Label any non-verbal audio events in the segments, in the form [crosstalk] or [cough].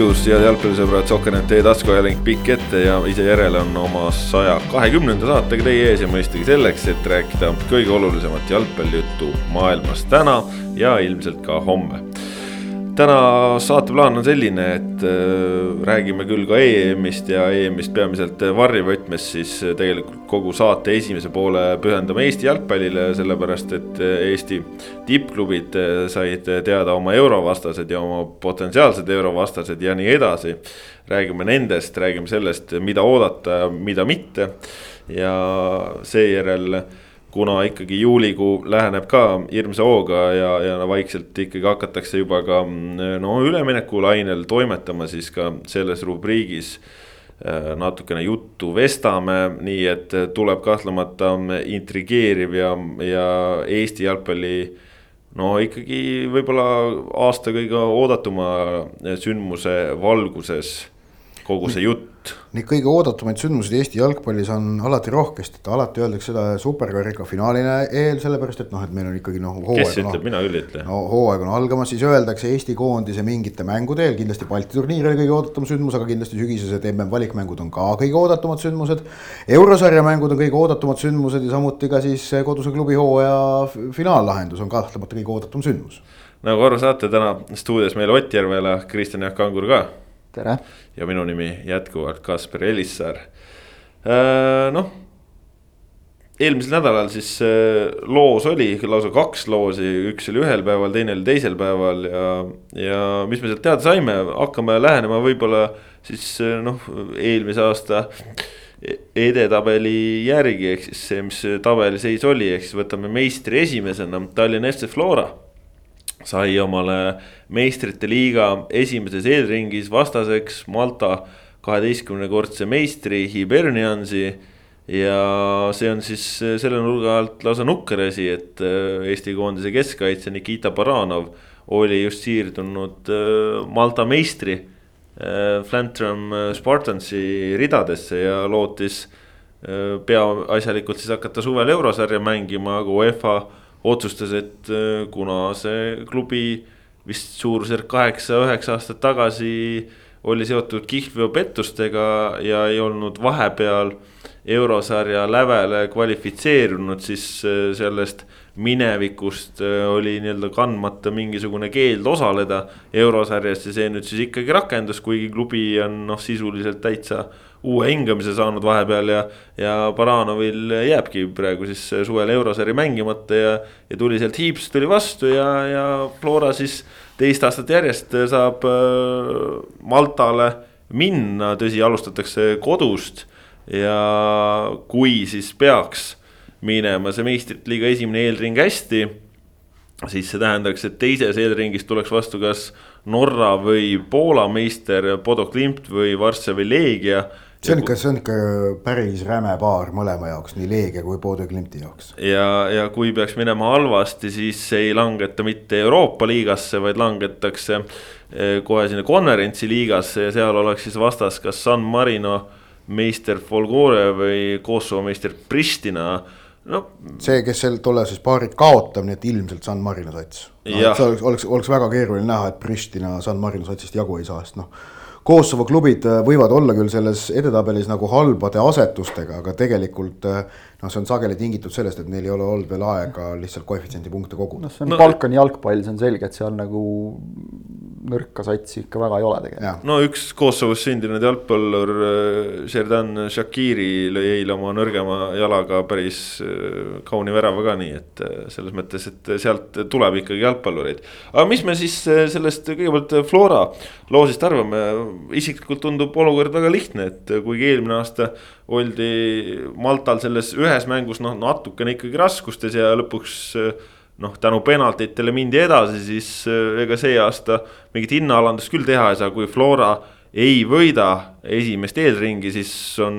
tervitus, head jalgpallisõbrad, Sokkernet e-taskuajalink pikk ette ja ise järele on oma saja kahekümnenda saatega teie ees ja mõistagi selleks, et rääkida kõige olulisemat jalgpallijuttu maailmas täna ja ilmselt ka homme täna saateplaan on selline, et äh, räägime küll ka EM-ist ja EM-ist peamiselt varjevõtmes, siis äh, tegelikult kogu saate esimese poole pühendame Eesti jalgpallile, sellepärast et äh, Eesti tippklubid said teada oma eurovastased ja oma potentsiaalsed eurovastased ja nii edasi. räägime nendest, räägime sellest, mida oodata, mida mitte ja seejärel kuna ikkagi juulikuu läheneb ka hirmsa hooga ja, ja vaikselt ikkagi hakatakse juba ka no üleminekulainel toimetama, siis ka selles rubriigis äh, natukene juttu vestame, nii et tuleb kahtlemata intrigeeriv ja, ja Eesti jalgpalli no ikkagi võib-olla aasta kõige oodatuma sündmuse valguses kogu see jutt neid kõige oodatumaid sündmuseid Eesti jalgpallis on alati rohkesti, et alati öeldakse seda superkarika finaalina eel, sellepärast et noh, et meil on ikkagi noh. kes ütleb no,, mina küll ei ütle. no hooaeg on algamas, siis öeldakse Eesti koondise mingite mängude eel, kindlasti Balti turniir oli kõige oodatum sündmus, aga kindlasti sügisesed MM valikmängud on ka kõige oodatumad sündmused. eurosarja mängud on kõige oodatumad sündmused ja samuti ka siis koduse klubi hooaja finaallahendus on kahtlemata kõige oodatum sündmus. nagu aru saate, täna stuudios meil Ott Järvela, Kristjan Jaak Kangur ka tere! ja minu nimi jätkuvalt Kaspar Elissaar. Äh, noh, eelmisel nädalal siis äh, loos oli lausa kaks loosi, üks oli ühel päeval, teine oli teisel päeval ja, ja mis me sealt teada saime, hakkame lähenema võib-olla siis äh, noh, eelmise aasta edetabeli järgi, ehk siis see, mis tabeliseis oli, ehk siis võtame meistri esimesena Tallinna FC Flora sai omale meistrite liiga esimeses eelringis vastaseks Malta kaheteistkümnekordse meistri Hiberniansi. ja see on siis selle nurga alt lausa nukker asi, et äh, Eesti koondise keskkaitsja Nikita Baranov oli just siirdunud äh, Malta meistri äh, Flantram Spartansi ridadesse ja lootis peaasjalikult siis hakata suvel eurosarja mängima, aga UEFA otsustas, et äh, kuna see klubi vist suurusjärk kaheksa-üheksa aastat tagasi oli seotud kihlveopettustega ja ei olnud vahepeal eurosarja lävele kvalifitseerunud, siis äh, sellest minevikust äh, oli nii-öelda kandmata mingisugune keeld osaleda eurosarjas ja see nüüd siis ikkagi rakendus, kuigi klubi on noh, sisuliselt täitsa uue hingamise saanud vahepeal ja, ja Baranovil jääbki praegu siis suvel eurosari mängimata ja, ja tuli sealt Hiips tuli vastu ja, ja Flora siis teist aastat järjest saab äh, Maltale minna, tõsi, alustatakse kodust ja kui siis peaks minema see meistrite liiga esimene eelring hästi siis see tähendaks, et teises eelringis tuleks vastu kas Norra või Poola meister Bodo Klimt või Varssavi Leegia see on ikka, see on ikka päris räme paar mõlema jaoks, nii Leegia kui Bodø Klimti jaoks. ja, ja kui peaks minema halvasti, siis ei langeta mitte Euroopa liigasse, vaid langetakse eh, kohe sinna konverentsi liigasse ja seal oleks siis vastas kas San Marino meister Folgore või Kosovo meister Pristina no. see, kes sel tollal siis paarid kaotab, nii et ilmselt San Marino sats no,. see oleks, oleks, oleks väga keeruline näha, et Pristina San Marino satsist jagu ei saa, sest noh Kosovo klubid äh, võivad olla küll selles edetabelis nagu halbade asetustega, aga tegelikult äh, noh, see on sageli tingitud sellest, et neil ei ole olnud veel aega lihtsalt koefitsiendi punkte koguda. noh, see on no, Balkani jalgpall, see on selge, et seal nagu nõrka satsi ikka väga ei ole tegelikult. no üks Kosovos sündinud jalgpallur Šerdan äh, Shakiri lõi eile oma nõrgema jalaga päris äh, kauni värava ka, nii et äh, selles mõttes, et sealt tuleb ikkagi jalgpallureid. aga mis me siis sellest kõigepealt Flora loosist arvame, isiklikult tundub olukord väga lihtne, et kuigi eelmine aasta oldi Maltal selles ühes mängus noh, natukene ikkagi raskustes ja lõpuks noh, tänu penaltitele mindi edasi, siis äh, ega see aasta mingit hinnaalandust küll teha ei saa, kui Flora ei võida esimest eelringi, siis on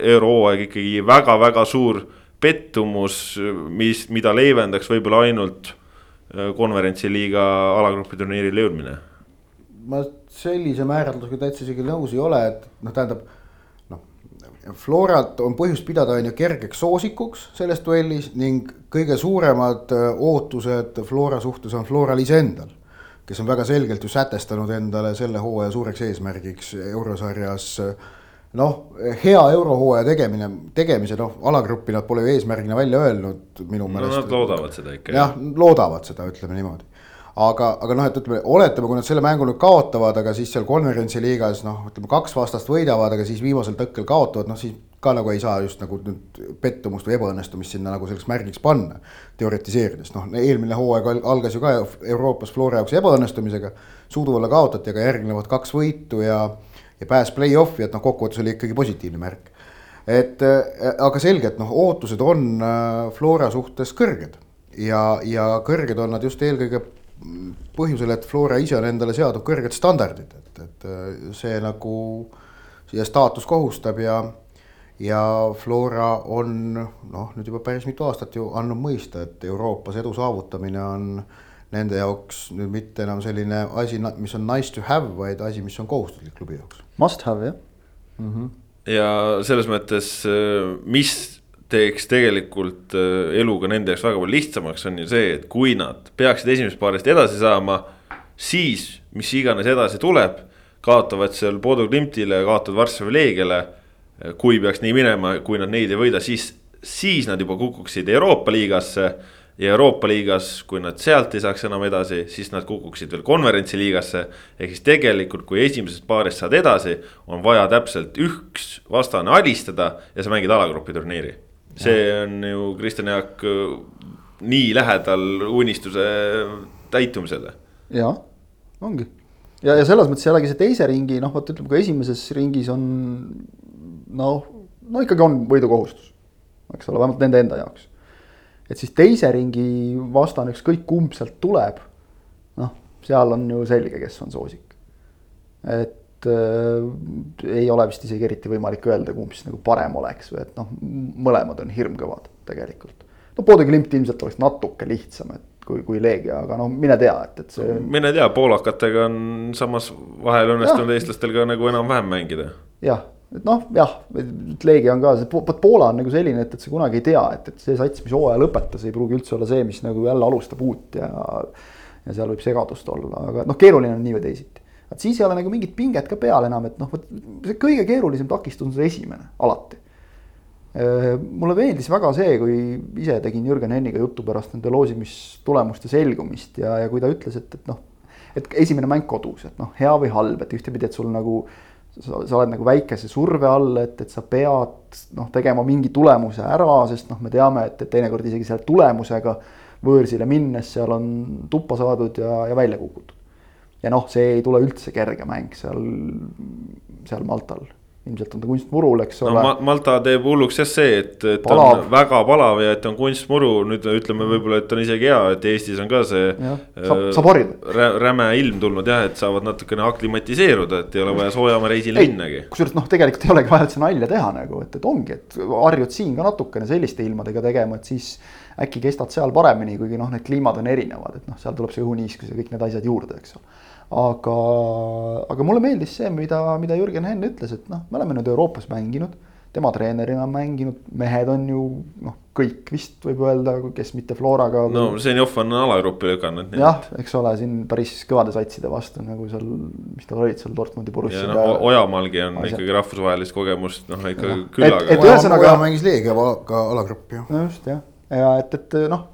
eurohooaeg ikkagi väga-väga suur pettumus, mis, mida leevendaks võib-olla ainult äh, konverentsiliiga alagrupi turniirile jõudmine. ma sellise määratlusega täitsa isegi nõus ei ole, et noh, tähendab Florat on põhjust pidada on ju kergeks soosikuks selles duellis ning kõige suuremad äh, ootused Flora suhtes on Floral iseendal. kes on väga selgelt ju sätestanud endale selle hooaja suureks eesmärgiks eurosarjas noh, hea eurohooaja tegemine, tegemise noh, alagrupi nad pole ju eesmärgina välja öelnud minu no meelest. nad loodavad seda ikka. jah, loodavad seda, ütleme niimoodi aga, aga noh, et ütleme, oletame, kui nad selle mängu nüüd kaotavad, aga siis seal konverentsi liigas noh, ütleme kaks vastast võidavad, aga siis viimasel tõkkel kaotavad, noh siis ka nagu ei saa just nagu nüüd pettumust või ebaõnnestumist sinna nagu selleks märgiks panna. teoritiseerides, noh eelmine hooaeg algas ju ka Euroopas Flora jaoks ebaõnnestumisega. Suuduvale kaotati, aga järgnevad kaks võitu ja, ja pääs play-off'i, et noh, kokkuvõttes oli ikkagi positiivne märk. et aga selge, et noh, ootused on äh, Flora suhtes kõrged ja, ja kõrged on nad just eelkõige põhjusel, et Flora ise on endale seadnud kõrged standardid, et, et äh, see nagu siia staatus kohustab ja ja Flora on noh, nüüd juba päris mitu aastat ju andnud mõista, et Euroopas edu saavutamine on nende jaoks nüüd mitte enam selline asi, mis on nice to have, vaid asi, mis on kohustuslik klubi jaoks. Must have jah mm. -hmm. ja selles mõttes, mis teeks tegelikult äh, elu ka nende jaoks väga palju lihtsamaks, on ju see, et kui nad peaksid esimesest paarist edasi saama, siis mis iganes edasi tuleb, kaotavad seal Bodo Klimtile, kaotavad Varssavi Leegiale kui peaks nii minema, kui nad neid ei võida, siis, siis nad juba kukuksid Euroopa liigasse. ja Euroopa liigas, kui nad sealt ei saaks enam edasi, siis nad kukuksid veel konverentsi liigasse. ehk siis tegelikult, kui esimesest paarist saad edasi, on vaja täpselt üks vastane alistada ja sa mängid alagrupi turniiri. See on ju Kristjan Jaak nii lähedal unistuse täitumisele. jah, ongi ja, ja selles mõttes jällegi see teise ringi, noh, vot ütleme, kui esimeses ringis on noh, no ikkagi on võidukohustus, eks ole, vähemalt nende enda jaoks. et siis teise ringi vastane, ükskõik kumb sealt tuleb, noh, seal on ju selge, kes on soosik. et äh, ei ole vist isegi eriti võimalik öelda, kumb siis nagu parem oleks või et noh, mõlemad on hirmkõvad tegelikult. no Bode Glimt ilmselt oleks natuke lihtsam, et kui, kui Leegia, aga no mine tea, et, et see. mine tea, poolakatega on samas vahel õnnestunud eestlastel ka nagu enam-vähem mängida. jah, et noh, jah, et Leegia on ka, see Poola on nagu selline, et, et sa kunagi ei tea, et, et see sats, mis hooaja lõpetas, ei pruugi üldse olla see, mis nagu jälle alustab uut ja. ja seal võib segadust olla, aga noh, keeruline on nii või teisiti. Et siis ei ole nagu mingit pinget ka peal enam, et noh, vot see kõige keerulisem takistus on see esimene, alati. mulle meeldis väga see, kui ise tegin Jürgen Henniga juttu pärast nende loosimistulemuste selgumist ja, ja kui ta ütles, et, et noh, et esimene mäng kodus, et noh, hea või halb, et ühtepidi, et sul nagu sa, sa oled nagu väikese surve all, et, et sa pead noh, tegema mingi tulemuse ära, sest noh, me teame, et, et teinekord isegi selle tulemusega võõrsile minnes seal on tuppa saadud ja, ja välja kukutud. Ja noh, see ei tule üldse kerge mäng seal, seal Maltal ilmselt on ta kunstmurul, eks ole no,. Malta teeb hulluks jah see, et, et palav. on väga palav ja et on kunstmuru, nüüd ütleme võib-olla, et on isegi hea, et Eestis on ka see. saab, saab harjuda rä,. räme ilm tulnud jah, et saavad natukene aklimatiseeruda, et ei ole vaja soojamaa reisile minnagi. kusjuures noh, tegelikult ei olegi vaja üldse nalja teha nagu, et, et ongi, et harjud siin ka natukene selliste ilmadega tegema, et siis äkki kestad seal paremini, kuigi noh, need kliimad on erinevad, et noh, seal tuleb see õhuniiskus ja kõik need asjad juurde, eks ole aga, aga mulle meeldis see, mida, mida Jürgen Henn ütles, et noh, me oleme nüüd Euroopas mänginud, tema treenerina mänginud, mehed on ju noh, kõik vist võib öelda, kes mitte Floraga. no Zenjov on alagrupi lükanud. jah, eks ole, siin päris kõvade satside vastu nagu seal, mis tal olid seal Dortmundi Borussia. No, Ojamaalgi on asja. ikkagi rahvusvahelist kogemust noh, ikka küllaga. et, et ühesõnaga. Oja mängis Leegiaga alagruppi ju. no just jah, ja et, et noh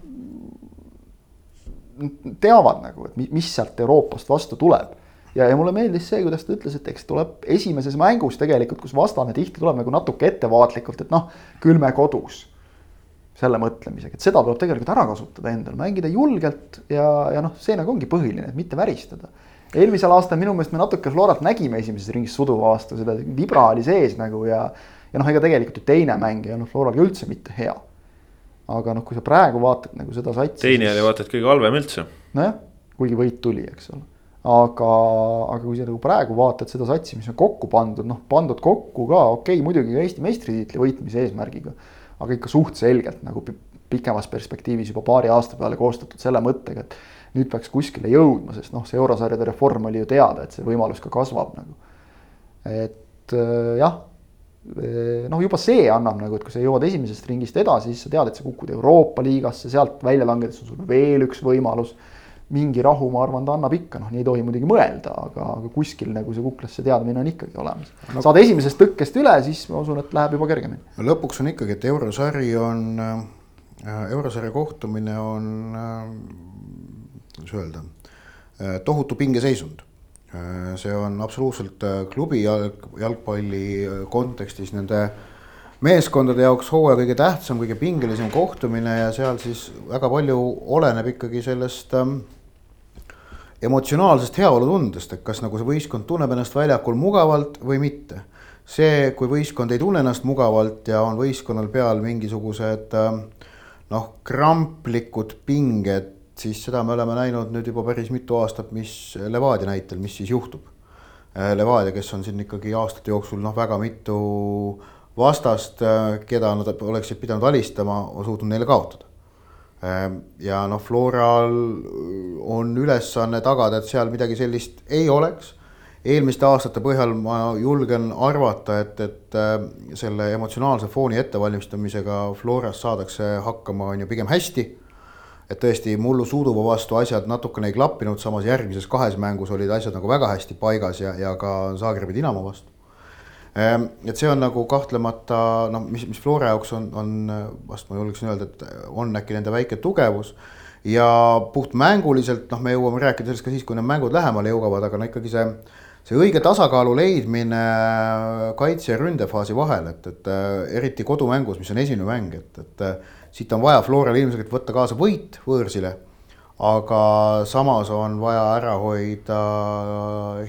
teavad nagu, et mis sealt Euroopast vastu tuleb. ja, ja mulle meeldis see, kuidas ta ütles, et eks tuleb esimeses mängus tegelikult, kus vastane tihti tuleb nagu natuke ettevaatlikult, et noh, küll me kodus. selle mõtlemisega, et seda tuleb tegelikult ära kasutada endal, mängida julgelt ja, ja noh, see nagu ongi põhiline, et mitte väristada. eelmisel aastal minu meelest me natuke Florat nägime esimeses ringis suduva vastu, seda vibra oli sees nagu ja, ja noh, ega tegelikult ju teine mäng ei olnud Floral üldse mitte hea aga noh, kui sa praegu vaatad nagu seda satsi. teine oli vaata et kõige halvem üldse. nojah, kuigi võit tuli, eks ole. aga, aga kui sa nagu praegu vaatad seda satsi, mis on kokku pandud, noh pandud kokku ka okei okay,, muidugi Eesti meistritiitli võitmise eesmärgiga. aga ikka suht selgelt nagu pikemas perspektiivis juba paari aasta peale koostatud selle mõttega, et nüüd peaks kuskile jõudma, sest noh, see eurosarjade reform oli ju teada, et see võimalus ka kasvab nagu. et äh, jah noh, juba see annab nagu, et kui sa jõuad esimesest ringist edasi, siis sa tead, et sa kukud Euroopa liigasse, sealt välja langedes on sul veel üks võimalus. mingi rahu, ma arvan, ta annab ikka, noh, nii ei tohi muidugi mõelda, aga, aga kuskil nagu see kuklasse teadmine on ikkagi olemas saad esimesest tõkkest üle, siis ma usun, et läheb juba kergemini. lõpuks on ikkagi, et eurosari on äh,, eurosarja kohtumine on äh,, kuidas öelda äh,, tohutu pingeseisund. See on absoluutselt äh, klubi jalg, jalgpalli äh, kontekstis nende meeskondade jaoks hooaja kõige tähtsam, kõige pingelisem kohtumine ja seal siis väga palju oleneb ikkagi sellest ähm, emotsionaalsest heaolutundest, et kas nagu see võistkond tunneb ennast väljakul mugavalt või mitte. see, kui võistkond ei tunne ennast mugavalt ja on võistkonnal peal mingisugused ähm, noh, kramplikud pinged, siis seda me oleme näinud nüüd juba päris mitu aastat, mis Levadia näitel, mis siis juhtub. Äh, Levadia, kes on siin ikkagi aastate jooksul noh, väga mitu vastast, äh, keda nad oleksid pidanud alistama, on suutnud neile kaotada Ehm, ja noh, Floral on ülesanne tagada, et seal midagi sellist ei oleks. eelmiste aastate põhjal ma julgen arvata, et, et selle emotsionaalse fooni ettevalmistamisega Floras saadakse hakkama, on ju pigem hästi. Et tõesti mullu Suuduva vastu asjad natukene ei klappinud, samas järgmises kahes mängus olid asjad nagu väga hästi paigas ja, ja ka Zagrebi Dinamo vastu Ehm, et see on nagu kahtlemata noh, mis, mis Flora jaoks on, on vast ma julgeksin öelda, et on äkki nende väike tugevus. ja puhtmänguliselt noh, me jõuame rääkida sellest ka siis, kui need mängud lähemale jõuavad, aga no ikkagi see, see õige tasakaalu leidmine kaitse ja ründefaasi vahel, et, et eriti kodumängus, mis on esimene mäng, et, et siit on vaja Floral ilmselgelt võtta kaasa võit võõrsile aga samas on vaja ära hoida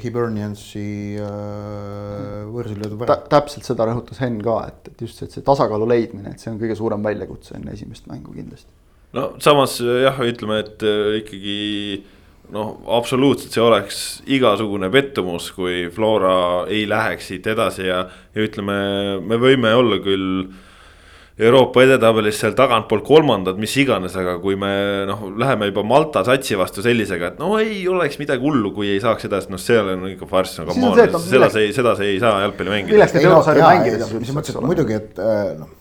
Hiberniansi äh, võõrsil löödud värav Tä. täpselt seda rõhutas Henn ka, et, et just see, et see tasakaalu leidmine, et see on kõige suurem väljakutse enne esimest mängu kindlasti. no samas jah, ütleme, et äh, ikkagi noh, absoluutselt see oleks igasugune pettumus, kui Flora ei läheks siit edasi ja, ja ütleme, me võime olla küll Euroopa edetabelis seal tagantpoolt kolmandad, mis iganes, aga kui me noh, läheme juba Malta satsi vastu sellisega, et no ei oleks midagi hullu, kui ei saaks edasi, noh, see on ikka farss, no come on, seda see, seda see ei saa jalgpalli mängida. milleks neid eurosarju mängida? mis mõttes, muidugi, et äh, noh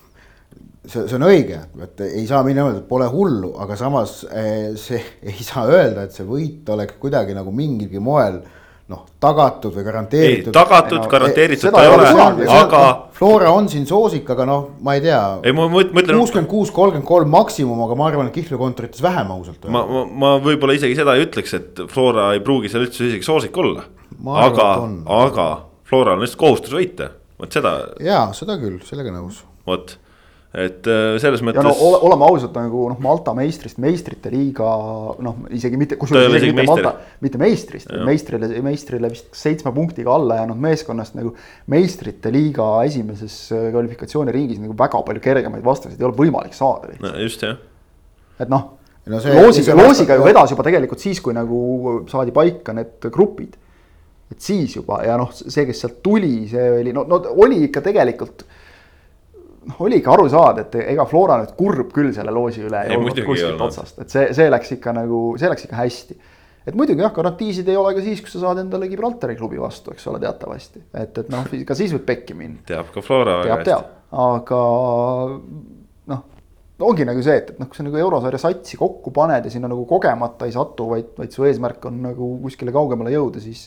see, see on õige, et ei saa minna öelda, et pole hullu, aga samas äh, see [laughs] ei saa öelda, et see võit oleks kuidagi nagu mingilgi moel äh, noh, tagatud või garanteeritud. tagatud no,, garanteeritud ta ei ole, aga. Flora on siin soosik, aga noh, ma ei tea. ei, ma mõtlen. kuuskümmend kuus, kolmkümmend kolm maksimum, aga ma arvan, et kihlveokontorites vähem ausalt. ma, ma, ma võib-olla isegi seda ei ütleks, et Flora ei pruugi seal üldse isegi soosik olla. aga, aga Flora on lihtsalt kohustus võita, vot seda. jaa, seda küll, sellega nõus. vot et äh, selles mõttes. ja no oleme ausad, nagu noh, Malta meistrist meistrite liiga noh, isegi mitte, kusjuures isegi mitte meister. Malta, mitte meistrist, meistrile, meistrile vist seitsme punktiga alla jäänud meeskonnast nagu. meistrite liiga esimeses äh, kvalifikatsiooniringis nagu väga palju kergemaid vastaseid ei ole võimalik saada lihtsalt no,. just jah. et noh no, loosiga, loosiga ju vedas juba tegelikult siis, kui nagu saadi paika need grupid. et siis juba ja noh, see, kes sealt tuli, see oli no, no oli ikka tegelikult noh, oli ikka aru saada, et ega Flora nüüd kurb küll selle loosi üle ei, ei olnud kuskilt otsast, et see, see läks ikka nagu, see läks ikka hästi. et muidugi jah, garantiisid ei ole ka siis, kui sa saad endale Gibraltari klubi vastu, eks ole, teatavasti, et, et noh, ka siis võib pekki minna. teab ka Flora väga hästi. aga noh, ongi nagu see, et, et noh, kui sa nagu eurosarja satsi kokku paned ja sinna nagu kogemata ei satu, vaid, vaid su eesmärk on nagu kuskile kaugemale jõuda, siis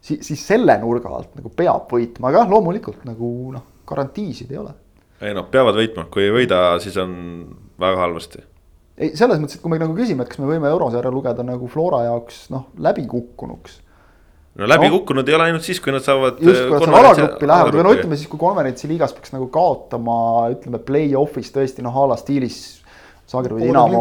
siis, siis selle nurga alt nagu peab võitma, aga jah, loomulikult nagu noh, garantiisid ei ole ei noh, peavad võitma, kui ei võida, siis on väga halvasti. ei, selles mõttes, et kui me nagu küsime, et kas me võime eurosarja lugeda nagu Flora jaoks noh, läbikukkunuks. no läbikukkunud no, ei ole ainult siis, kui nad saavad. just, kui nad seal alagruppi lähevad või no ütleme siis, kui konverentsi liigas peaks nagu kaotama, ütleme play-off'is tõesti noh, a la stiilis Zagrebi Dinamo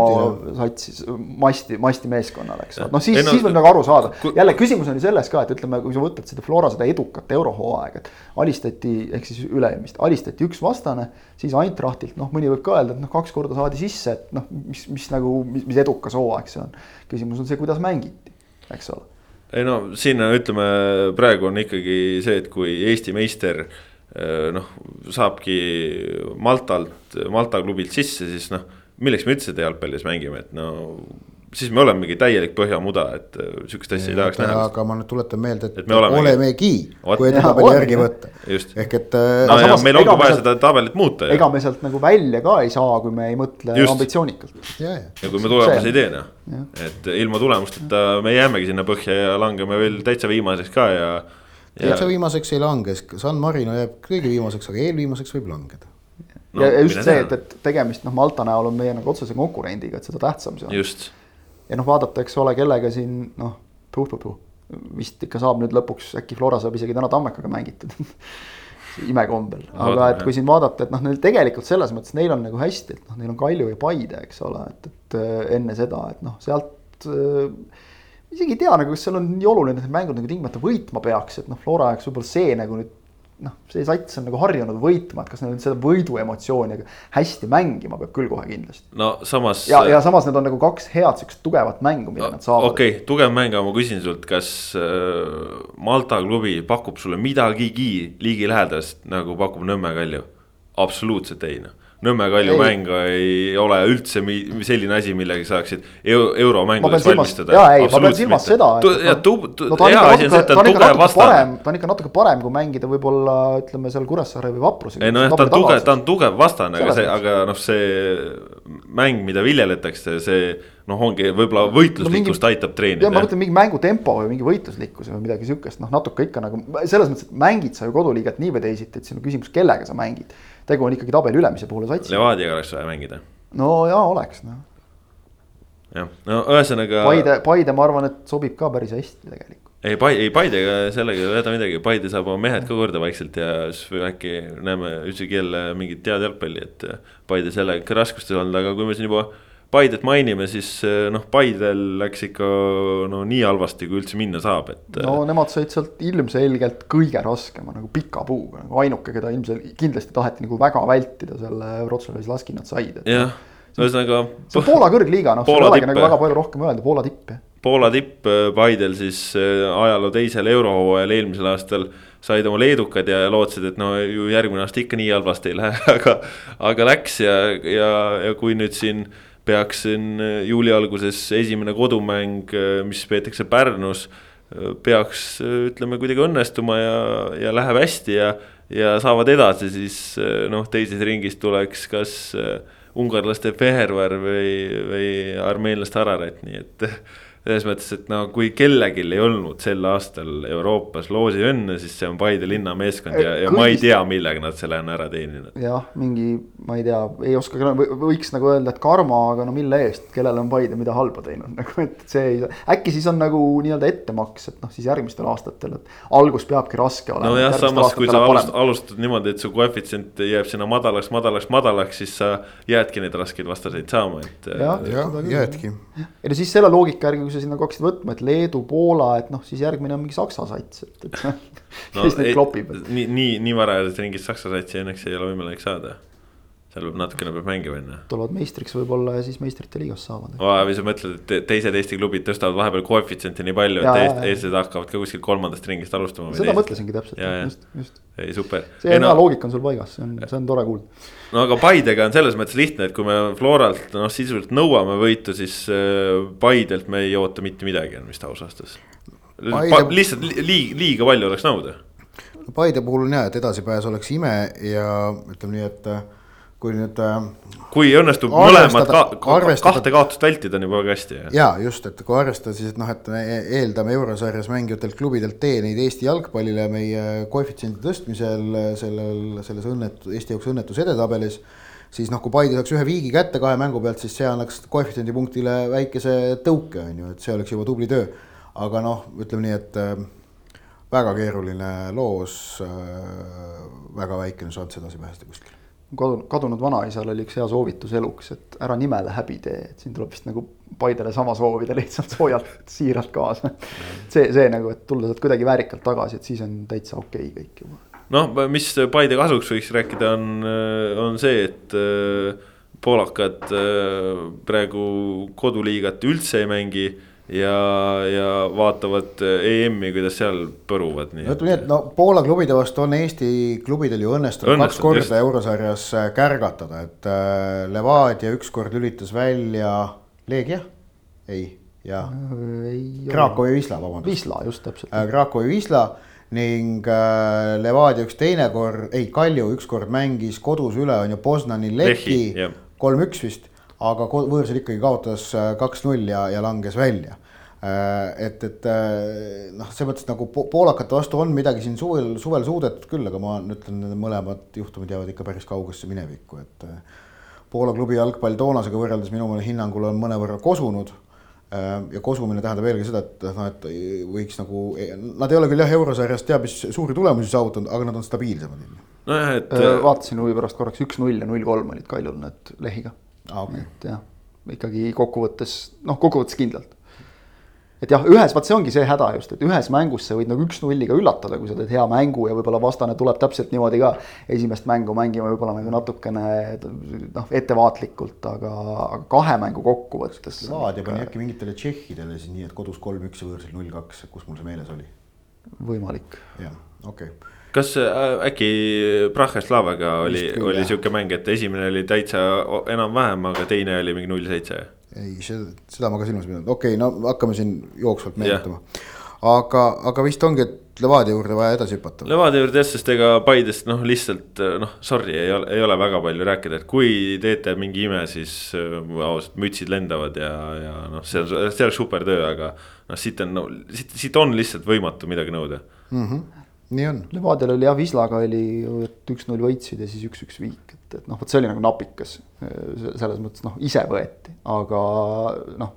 satsis masti, masti meeskonnale, eks noh siis, no, siis võib nagu aru saada. jälle küsimus on ju selles ka, et ütleme, kui sa võtad seda Flora seda edukat eurohooaega, et alistati ehk siis üle-eelmist, alistati üks vastane, siis Eintrachtilt noh, mõni võib ka öelda, et noh, kaks korda saadi sisse, et noh, mis, mis nagu, mis edukas hooaeg see on. küsimus on see, kuidas mängiti, eks ole. ei no siin ütleme, praegu on ikkagi see, et kui Eesti meister eh, noh, saabki Maltalt, Malta klubilt sisse, siis noh milleks me üldse jalgpallis mängime, et no siis me olemegi täielik põhjamuda, et äh, sihukest asja ei tahaks näha. aga ma nüüd tuletan meelde, et, et me olemegi, olemegi, kui edetabeli järgi võtta. ehk et. Äh, no ja meil ongi vaja seda tabelit muuta. ega me sealt nagu välja ka ei saa, kui me ei mõtle just. ambitsioonikalt. ja, ja. ja kui me tulemusi ei tee noh, et ilma tulemusteta me jäämegi sinna põhja ja langeme veel täitsa viimaseks ka ja. täitsa viimaseks ei lange, San Marino jääb kõige viimaseks, aga eelviimaseks võib langeda no,. ja just see, et, et tegemist noh, Malta näol on meie nagu otsese konkurendiga, et seda tähtsam see on. just ja noh, vaadata, eks ole, kellega siin noh, vist ikka saab nüüd lõpuks, äkki Flora saab isegi täna Tammekaga mängitud [laughs] imekombel, aga et kui siin vaadata, et noh, neil tegelikult selles mõttes neil on nagu hästi, et noh, neil on Kalju ja Paide, eks ole, et, et äh, enne seda, et noh, sealt äh, isegi ei tea nagu, kas seal on nii oluline, et need mängud nagu tingimata võitma peaks, et noh, Flora jaoks võib-olla see nagu nüüd noh, see sats on nagu harjunud võitma, et kas neil seda võidu emotsiooni hästi mängima peab küll kohe kindlasti. no samas. ja, ja samas need on nagu kaks head siukest tugevat mängu, mida no, nad saavad. okei okay,, tugev mäng, aga ma küsin sult, kas äh, Malta klubi pakub sulle midagigi ligilähedast nagu pakub Nõmme Kalju? absoluutselt ei noh Nõmme Kalju ei. mäng ei ole üldse selline asi, millega saaksid euromängudes valmistada. jaa, ei, ma pean silmas seda, ja tu-, hea asi on see, et ta on tugev vastane. ta on ikka natuke parem, kui mängida võib-olla ütleme seal Kuressaare või Vaprusega. ei nojah, ta on tugev, ta on tugev vastane, aga see, aga noh, see mäng, mida viljeletakse, see noh, ongi võib-olla võitluslikkust no, aitab treenida. ma mõtlen mingi mängutempo või mingi võitluslikkus või midagi sihukest, noh natuke ikka nagu selles mõttes, et mängid sa ju koduliigat nii või teisiti, et siin on küsimus, kellega sa mängid tegu on ikkagi tabeli ülemise poole satsiga. Levadiaga oleks vaja mängida. no jaa, oleks noh. jah, no ühesõnaga. Paide, Paide, ma arvan, et sobib ka päris hästi tegelikult. Ei, Paide, ei Paidega sellega ei häda midagi, Paide saab oma mehed ka korda vaikselt ja siis äkki näeme isegi jälle mingit head jalgpalli, et Paide sellega raskustes olnud, aga kui me siin juba Paidet mainime, siis eh, noh, Paidel läks ikka no nii halvasti, kui üldse minna saab, et. no nemad said sealt ilmselgelt kõige raskema nagu pika puuga, nagu ainuke, keda ilmselt kindlasti taheti nagu väga vältida selle Wroclawis laski nad said. jah, ühesõnaga. see on Poola kõrgliiga, noh, seal ei olegi nagu väga palju rohkem öelda, Poola tipp jah. Poola tipp eh, Paidel siis eh, ajaloo teisel eurohooajal eelmisel aastal said oma leedukad ja lootsid, et no ju järgmine aasta ikka nii halvasti ei lähe, [laughs] aga, aga läks ja, ja, ja kui nüüd siin peaks siin äh, juuli alguses esimene kodumäng, äh, mis peetakse Pärnus, äh, peaks ütleme kuidagi õnnestuma ja, ja läheb hästi ja, ja saavad edasi, siis noh, teises ringis tuleks kas ungarlaste Fehervar või, või armeenlaste Ararat, nii et [laughs] selles mõttes, et no kui kellelgi ei olnud sel aastal Euroopas loosiõnne, siis see on Paide linna meeskond ja, ja ma ei tea, millega nad selle on ära teeninud. jah, mingi, ma ei tea, ei oska, võiks nagu öelda, et karma, aga no mille eest, kellele on Paide mida halba teinud, [laughs] nagu et see ei, äkki siis on nagu nii-öelda ettemaks, et noh, siis järgmistel aastatel, et algus peabki raske olema. nojah, samas kui sa alust, alustad niimoodi, et su koefitsient jääb sinna madalaks, madalaks, madalaks, siis sa jäädki neid raskeid vastaseid saama, et. jah ja, ja, jäädki. ei no siis selle loogika järgi, kui sa sinna hakkasid võtma, et Leedu, Poola, et noh, siis järgmine on mingi Saksa sats, et, et [laughs] no, siis neid klopib. nii, nii, nii varajases ringis Saksa satsi õnneks ei ole võimalik saada. Seal peab natukene peab mängima enne. tulevad meistriks võib-olla ja siis meistrite liigas saavad. või sa mõtled, et teised Eesti klubid tõstavad vahepeal koefitsienti nii palju, et eest, eestlased hakkavad ka kuskilt kolmandast ringist alustama. seda mõtlesingi täpselt, just, just. ei, super. see hea no, loogika on sul paigas, see on, see on tore kuulda no aga Paidega on selles mõttes lihtne, et kui me Floralt noh, sisuliselt nõuame võitu, siis äh, Paidelt me ei oota mitte midagi, on vist aus vastus Paide.... lihtsalt liiga, liiga palju oleks nõuda. Paide puhul on jah, et edasipääs oleks ime ja ütleme nii, et äh, kui nüüd. Äh, kui õnnestub mõlemad ka, kahte kaotust vältida, on juba väga hästi. ja just, et kui arvestada siis, et noh, et me eeldame eurosarjas mängijatelt klubidelt teeneid Eesti jalgpallile meie koefitsiendi tõstmisel sellel, selles õnnetu, Eesti jaoks õnnetus edetabelis. siis noh, kui Paide saaks ühe viigi kätte kahe mängu pealt, siis see annaks koefitsiendi punktile väikese tõuke, on ju, et see oleks juba tubli töö. aga noh, ütleme nii, et äh, väga keeruline loos äh,, väga väikene šanss edasi pääseda kuskile kadunud, kadunud vanaisal oli üks hea soovitus eluks, et ära nimele häbi tee, et siin tuleb vist nagu Paidele sama soovida lihtsalt soojalt, siiralt kaasa. see, see nagu, et tulla sealt kuidagi väärikalt tagasi, et siis on täitsa okei okay kõik juba. noh, mis Paide kasuks võiks rääkida, on, on see, et äh, poolakad äh, praegu koduliigat üldse ei mängi ja, ja vaatavad EM-i, kuidas seal põruvad. no ütleme nii, et no Poola klubide vastu on Eesti klubidel ju õnnestunud, õnnestunud kaks korda just. eurosarjas kärgatada, et äh, Levadia ükskord lülitas välja Leegia ei, jaa. ei. Krakow ja Wisla, vabandust. Wisla, just täpselt. Krakow ja Wisla ning äh, Levadia üks teine kord, ei Kalju ükskord mängis kodus üle on ju Poznani Lehhi, kolm-üks vist, aga võõrsil ikkagi kaotas kaks-null ja, ja langes välja Äh, et, et äh, noh, selles mõttes nagu poolakate vastu on midagi siin suvel, suvel suudetud küll, aga ma ütlen, need mõlemad juhtumid jäävad ikka päris kaugesse minevikku, et. Äh, Poola klubi jalgpall toonasega võrreldes minu hinnangul on mõnevõrra kosunud. ja kosumine tähendab eelkõige seda, et noh, et võiks nagu, nad ei ole küll jah, eurosarjas teab mis suuri tulemusi saavutanud, aga nad on stabiilsemad. nojah, et. vaatasin huvi pärast korraks üks-null ja null-kolm olid Kaljul need Lehiga. Okay. et jah, ikkagi kokkuvõttes, noh, kokkuvõttes kindlalt et jah, ühes, vaat see ongi see häda just, et ühes mängus sa võid nagu üks-nulliga üllatada, kui sa teed hea mängu ja võib-olla vastane tuleb täpselt niimoodi ka esimest mängu mängima võib-olla nagu natukene noh, ettevaatlikult, aga, aga kahe mängu kokkuvõttes. Levadia pani äkki mingitele tšehhidele siis nii, et kodus kolm-üks ja võõrsil null-kaks, kus mul see meeles oli? võimalik. jah, okei okay kas äh, äkki Praheslavaga oli, oli sihuke mäng, et esimene oli täitsa enam-vähem, aga teine oli mingi null seitse? ei, seda, ma ka silmas pidanud, okei okay,, no hakkame siin jooksvalt meenutama. aga, aga vist ongi, et Levadia juurde vaja edasi hüpata. Levadia juurde jah, sest ega Paidest noh, lihtsalt noh, sorry, ei ole, ei ole väga palju rääkida, et kui teete mingi ime, siis äh, ausalt mütsid lendavad ja, ja noh, see on, see on super töö, aga noh, siit on no,, siit, siit on lihtsalt võimatu midagi nõuda mm. -hmm nii on. Levadial oli jah, Vislaga oli ju, et üks-null võitsid ja siis üks-üks viik, et, et noh, vot see oli nagu napikas. selles mõttes noh, ise võeti, aga noh.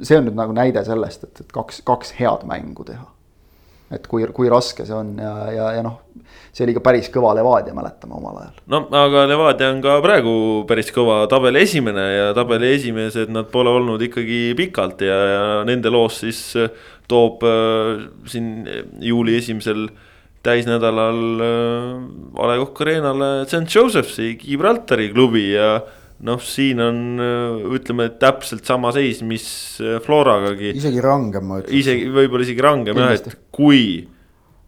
see on nüüd nagu näide sellest, et, et kaks, kaks head mängu teha. et kui, kui raske see on ja, ja, ja noh, see oli ikka päris kõva Levadia, mäletame omal ajal. no aga Levadia on ka praegu päris kõva tabeli esimene ja tabeli esimesed nad pole olnud ikkagi pikalt ja, ja nende loos siis toob äh, siin juuli esimesel täisnädalal äh, A Le Coq Arena'le St Joseph'i Gibraltari klubi ja noh, siin on äh, ütleme täpselt sama seis, mis Floragagi. isegi rangem ma ütleks. isegi võib-olla isegi rangem jah, et kui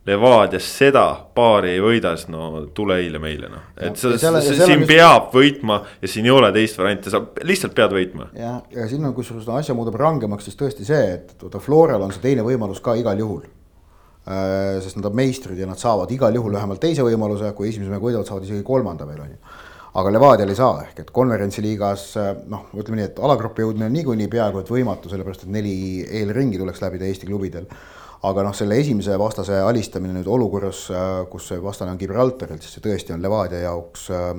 Levadias seda paari ei võida, siis no tule eile meile noh, et sa, siin mis... peab võitma ja siin ei ole teist varianti, sa lihtsalt pead võitma. jah, ja siin on kusjuures no, asja muudab rangemaks siis tõesti see, et vaata Floral on see teine võimalus ka igal juhul äh,. sest nad on meistrid ja nad saavad igal juhul vähemalt teise võimaluse, kui esimese mängu võidavad, saavad isegi kolmanda veel on ju. aga Levadial ei saa, ehk et konverentsi liigas äh, noh, ütleme nii, et alagrupi jõudmine on niikuinii peaaegu et võimatu, sellepärast et neli eelringi tuleks läbida Eesti klubidel aga noh, selle esimese vastase alistamine nüüd olukorras, äh, kus see vastane on Gibraltarilt, siis see tõesti on Levadia jaoks äh,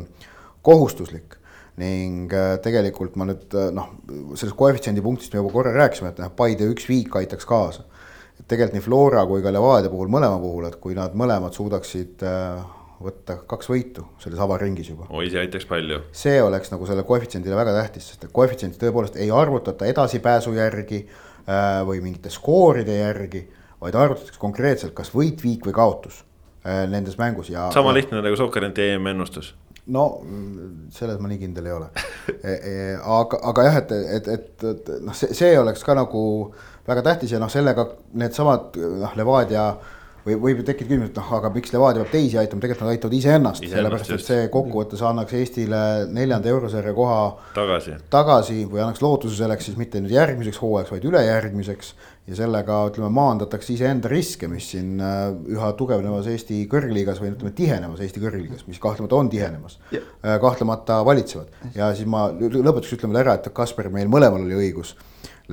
kohustuslik ning äh, tegelikult ma nüüd noh, sellest koefitsiendi punktist me juba korra rääkisime, et noh, Paide üks viik aitaks kaasa. et tegelikult nii Flora kui ka Levadia puhul, mõlema puhul, et kui nad mõlemad suudaksid võtta kaks võitu selles avaringis juba. oi, see aitaks palju. see oleks nagu selle koefitsiendile väga tähtis, sest et koefitsienti tõepoolest ei arvutata edasipääsu järgi või mingite skooride järgi vaid arvutatakse konkreetselt, kas võit, viik või kaotus äh, nendes mängus ja. sama lihtne nagu Sokkerenti EM-ennustus. no selles ma nii kindel ei ole e, e, aga, aga jah, et, et, et, et noh, see, see oleks ka nagu väga tähtis ja noh, sellega needsamad noh, Levadia või võib ju tekkida küsimus, et noh, aga miks Levadia peab teisi aitama, tegelikult nad aitavad iseennast ise, sellepärast et see kokkuvõttes annaks Eestile neljanda eurosarja koha tagasi. tagasi või annaks lootuse selleks siis mitte nüüd järgmiseks hooajaks, vaid ülejärgmiseks ja sellega ütleme, maandatakse iseenda riske, mis siin äh, üha tugevnevas Eesti kõrgliigas või ütleme, tihenevas Eesti kõrgliigas, mis kahtlemata on tihenemas yeah., äh, kahtlemata valitsevad. ja siis ma lõpetuseks ütleme ära, et Kasper, meil mõlemal oli õigus.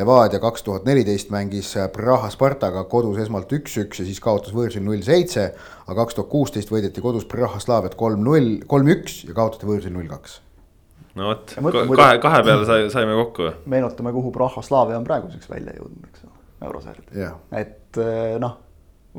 Levadia kaks tuhat neliteist mängis äh, Praha Spartaga kodus esmalt üks-üks ja siis kaotas võõrsil null seitse. aga kaks tuhat kuusteist võideti kodus Praha Slaviat kolm-null, kolm-üks ja kaotati võõrsil null-kaks no vot, kahe, kahe peale sai, saime kokku. meenutame, kuhu Praha Slavia on praeguseks välja jõudnud, eks ole eurosarjad yeah.. et eh, noh,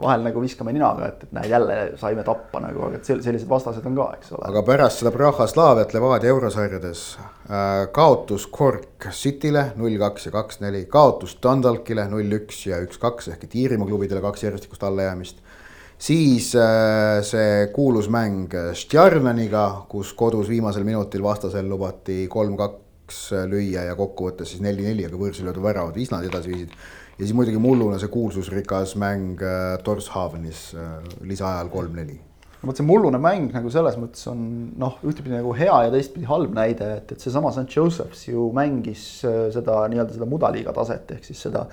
vahel nagu viskame ninaga, et, et näed, jälle saime tappa nagu, aga et sellised vastased on ka, eks ole. aga pärast seda Praha Slaaviat Levadia eurosarjades äh, kaotus Cork City'le null kaks ja kaks neli, kaotus Dundalkile null üks ja üks kaks ehk et Iirimaa klubidele kaks järjestikust allajäämist. Siis äh, see kuulus mäng Stjarnaniga, kus kodus viimasel minutil vastasel lubati kolm-kaks lüüa ja kokkuvõttes siis neli-neli, aga võõrsil löödud väravad Island edasi viisid ja siis muidugi mullune see kuulsusrikas mäng äh, Torshavenis äh, lisaajal kolm-neli. vot see mullune mäng nagu selles mõttes on noh, ühtepidi nagu hea ja teistpidi halb näide, et, et seesama St Joseph's ju mängis äh, seda nii-öelda seda mudaliiga taset ehk siis seda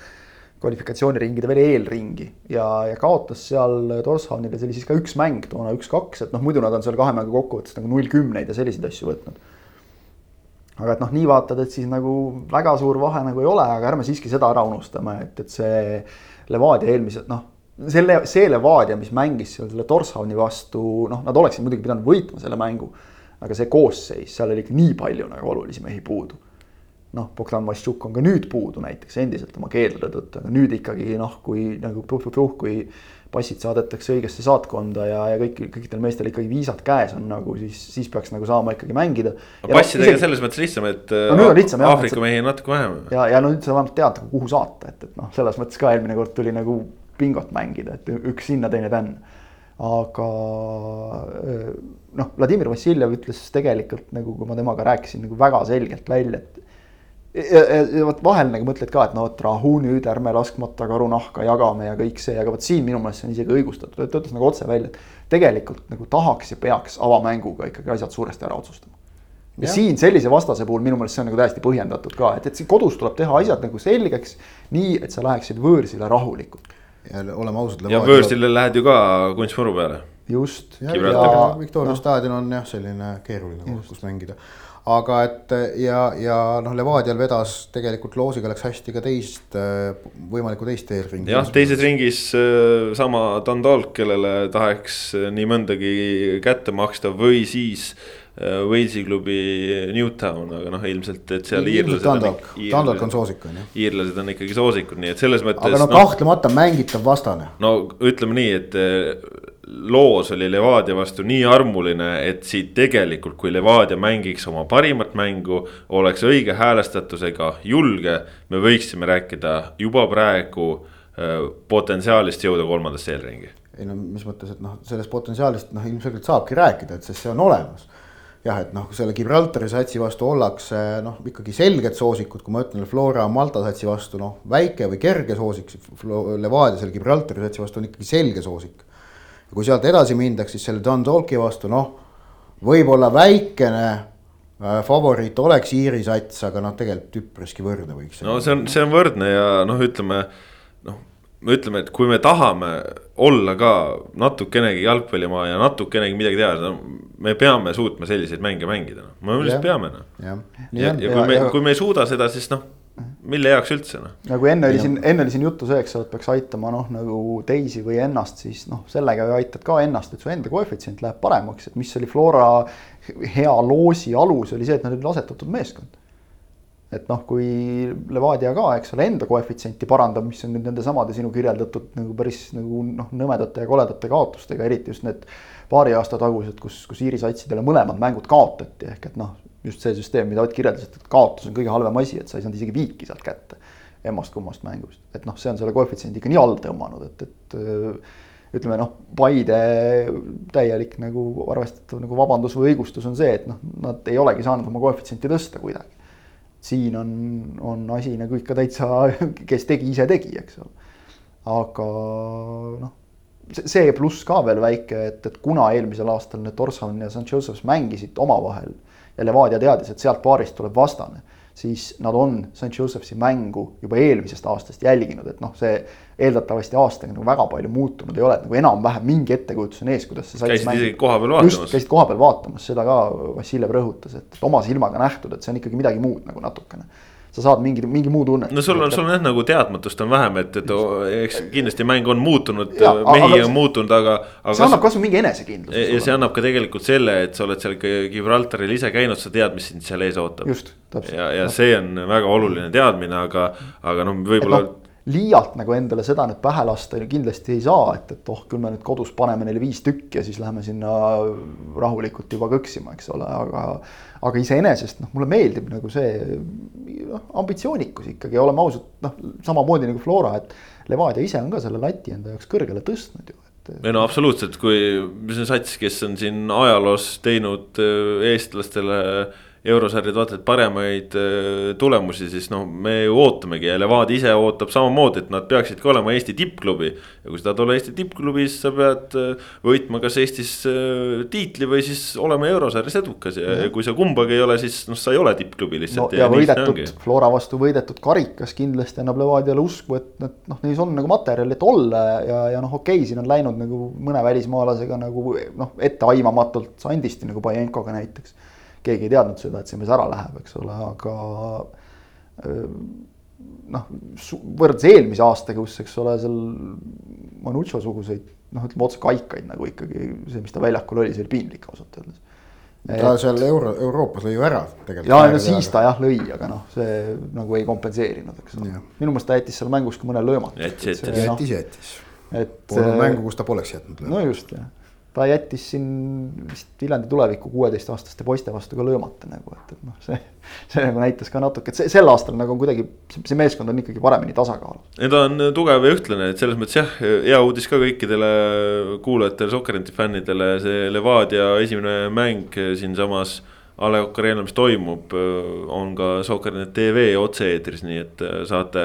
kvalifikatsiooniringide veel eelringi ja, ja kaotas seal Torshavnile, see oli siis ka üks mäng toona, üks-kaks, et noh, muidu nad on seal kahe mängu kokkuvõttes nagu null kümneid ja selliseid asju võtnud. Aga et noh, nii vaatad, et siis nagu väga suur vahe nagu ei ole, aga ärme siiski seda ära unustame, et, et see Levadia eelmised noh selle, see Levadia, mis mängis seal selle Torshavni vastu, noh, nad oleksid muidugi pidanud võitma selle mängu. aga see koosseis, seal oli ikka nii palju nagu olulisi mehi puudu. noh, Bogdan Vassiuk on ka nüüd puudu näiteks endiselt oma keeldude tõttu, aga nüüd ikkagi noh, kui nagu puh-puh-puh, kui passid saadetakse õigesse saatkonda ja, ja kõik, kõikidel meestel ikkagi viisad käes on nagu siis, siis peaks nagu saama ikkagi mängida. no passidega no, selles mõttes lihtsam, et no, lihtsam, Aafrika mehi on natuke vähem. ja, ja no nüüd sa vähemalt tead, kuhu saata, et, et noh, selles mõttes ka eelmine kord tuli nagu bingot mängida, et üks sinna, teine tänna. aga noh, Vladimir Vassiljev ütles tegelikult nagu, kui ma temaga rääkisin nagu väga selgelt välja, et ja, ja, vot vahel nagu mõtled ka, et no vot rahu nüüd, ärme laskmata karunahka jagame ja kõik see, aga vot siin minu meelest see on isegi õigustatud, et ta ütles nagu otse välja, et tegelikult nagu tahaks ja peaks avamänguga ikkagi asjad suuresti ära otsustama. ja ja. siin sellise vastase puhul minu meelest see on nagu täiesti põhjendatud ka, et, et siin kodus tuleb teha asjad nagu selgeks, nii et sa läheksid võõrsile rahulikult ja oleme ausad. ja Võõrsile lähed ju ka kunstmuru peale. just. ja, ja Victoria no. staadion on jah, selline keeruline koht, kus mängida. Aga et ja, ja noh, Levadial vedas tegelikult loosiga läks hästi ka teist, võimalikku teist eelringi. jah, teises ringis äh, sama Dundalk, kellele tahaks nii mõndagi kätte maksta või siis Äh, Walesi klubi Newtown, aga noh, ilmselt, et seal iirlased Dundalk, Dundalk on soosik on ju. iirlased on ikkagi soosikud, nii et selles mõttes. aga no, no kahtlemata mängitav vastane. no ütleme nii, et äh, loos oli Levadia vastu nii armuline, et siit tegelikult, kui Levadia mängiks oma parimat mängu, oleks õige häälestatusega julge, me võiksime rääkida juba praegu äh, potentsiaalist jõuda kolmandasse eelringi. ei no mis mõttes, et noh, sellest potentsiaalist noh, ilmselgelt saabki rääkida, et sest see on olemas jah, et noh, selle Gibraltari satsi vastu ollakse noh, ikkagi selged soosikud, kui ma ütlen, Flora Malta satsi vastu noh, väike või kerge soosik, Levadia selle Gibraltari satsi vastu on ikkagi selge soosik. Ja kui sealt edasi mindaks, siis selle Dundalki vastu noh, võib-olla väikene äh, favoriit oleks Iiri sats, aga noh, tegelikult üpriski võrdne võiks. no see on, see on võrdne ja noh, ütleme me ütleme, et kui me tahame olla ka natukenegi jalgpallimaa ja natukenegi midagi teha, no me peame suutma selliseid mänge mängida, noh, me lihtsalt peame noh. ja, ja, ja kui me, kui me ei suuda seda, siis noh, mille jaoks üldse noh. nagu enne oli siin, enne oli siin juttu see, eks ole, et peaks aitama noh, nagu teisi või ennast, siis noh, sellega ju aitad ka ennast, et su enda koefitsient läheb paremaks, et mis oli Flora hea loosi alus, oli see, et nad olid asetatud meeskond. Et noh, kui Levadia ka, eks ole, enda koefitsienti parandab, mis on nüüd nende samade sinu kirjeldatud nagu päris nagu noh, nõmedate ja koledate kaotustega, eriti just need paari aasta tagused, kus, kus Iiri satsidele mõlemad mängud kaotati, ehk et noh, just see süsteem, mida Ott kirjeldas, et kaotus on kõige halvem asi, et sa ei saanud isegi viiki sealt kätte emmast-kummast mängust, et noh, see on selle koefitsiendi ikka nii all tõmmanud, et, et ütleme noh, Paide täielik nagu arvestatav nagu vabandus või õigustus on see, et noh, nad ei olegi saanud oma koefitsienti tõsta kuidagi siin on, on asi nagu ikka täitsa, kes tegi, ise tegi, eks ole. aga noh, see pluss ka veel väike, et, et kuna eelmisel aastal need Torshavn ja St Joseph's mängisid omavahel ja Levadia teadis, et sealt paarist tuleb vastane siis nad on St Joseph'i mängu juba eelmisest aastast jälginud, et noh, see eeldatavasti aastaga nagu väga palju muutunud ei ole, et nagu enam-vähem mingi ettekujutus on ees, kuidas see käisid isegi kohapeal vaatamas. käisid kohapeal vaatamas, seda ka Vassiljev rõhutas, et oma silmaga nähtud, et see on ikkagi midagi muud nagu natukene sa saad mingi, mingi muu tunne. no sul on, sul on jah nagu teadmatust on vähem, et, et eks kindlasti mäng on muutunud, mehi on muutunud, aga, aga. see annab kasvõi mingi enesekindluse. ja see annab ka tegelikult selle, et sa oled seal Gibraltaril ise käinud, sa tead, mis sind seal ees ootab. ja, ja see on väga oluline teadmine, aga, aga noh, võib-olla no, liialt nagu endale seda nüüd pähe lasta kindlasti ei saa, et, et oh, küll me nüüd kodus paneme neile viis tükki ja siis läheme sinna rahulikult juba kõksima, eks ole, aga. aga iseenesest noh, mulle meeldib nagu see noh, ambitsioonikus ikkagi, oleme ausad, noh samamoodi nagu Flora, et Levadia ise on ka selle lati enda jaoks kõrgele tõstnud ju ei no absoluutselt, kui, mis on sats, kes on siin ajaloos teinud äh, eestlastele eurosarjad vaatad paremaid äh, tulemusi, siis noh, me ju ootamegi ja Levadia ise ootab samamoodi, et nad peaksidki olema Eesti tippklubi. ja kui sa tahad olla Eesti tippklubis, sa pead äh, võitma kas Eestis äh, tiitli või siis olema eurosarjas edukas ja, ja kui sa kumbagi ei ole, siis noh, sa ei ole tippklubi lihtsalt no,. ja, ja võidetud, Flora vastu võidetud karikas kindlasti annab Levadiale usku, et nad noh, neis on nagu materjali, et olla ja, ja noh, okei okay,, siin on läinud nagu mõne välismaalasega nagu noh, etteaimamatult, Sandisti nagu Bajenkoga näiteks keegi ei teadnud seda, et see mees ära läheb, eks ole, aga noh, võrreldes eelmise aastaga, kus, eks ole, seal Manucho suguseid noh, ütleme otse kaikaid nagu ikkagi see, mis ta väljakul oli, see oli piinlik ausalt öeldes. ta seal euro, Euroopas lõi ju ära tegelikult. ja no siis ta jah lõi, aga noh, see nagu ei kompenseerinud, eks ole. minu meelest ta jättis seal mängus ka mõne löömatu. jättis, jättis, jättis, jättis. et. Polnud mängu, kus ta poleks jätnud. no just jah ta jättis siin vist Viljandi tuleviku kuueteistaastaste poiste vastu ka löömata nagu, et, et noh, see, see nagu näitas ka natuke, et see sel aastal nagu kuidagi, see meeskond on ikkagi paremini tasakaalus. ta on tugev ja ühtlane, et selles mõttes jah, hea uudis ka kõikidele kuulajatele, Sokkerneti fännidele, see Levadia esimene mäng siinsamas. A Le Coq Arena'l, mis toimub, on ka Sokkernet tv otse-eetris, nii et saate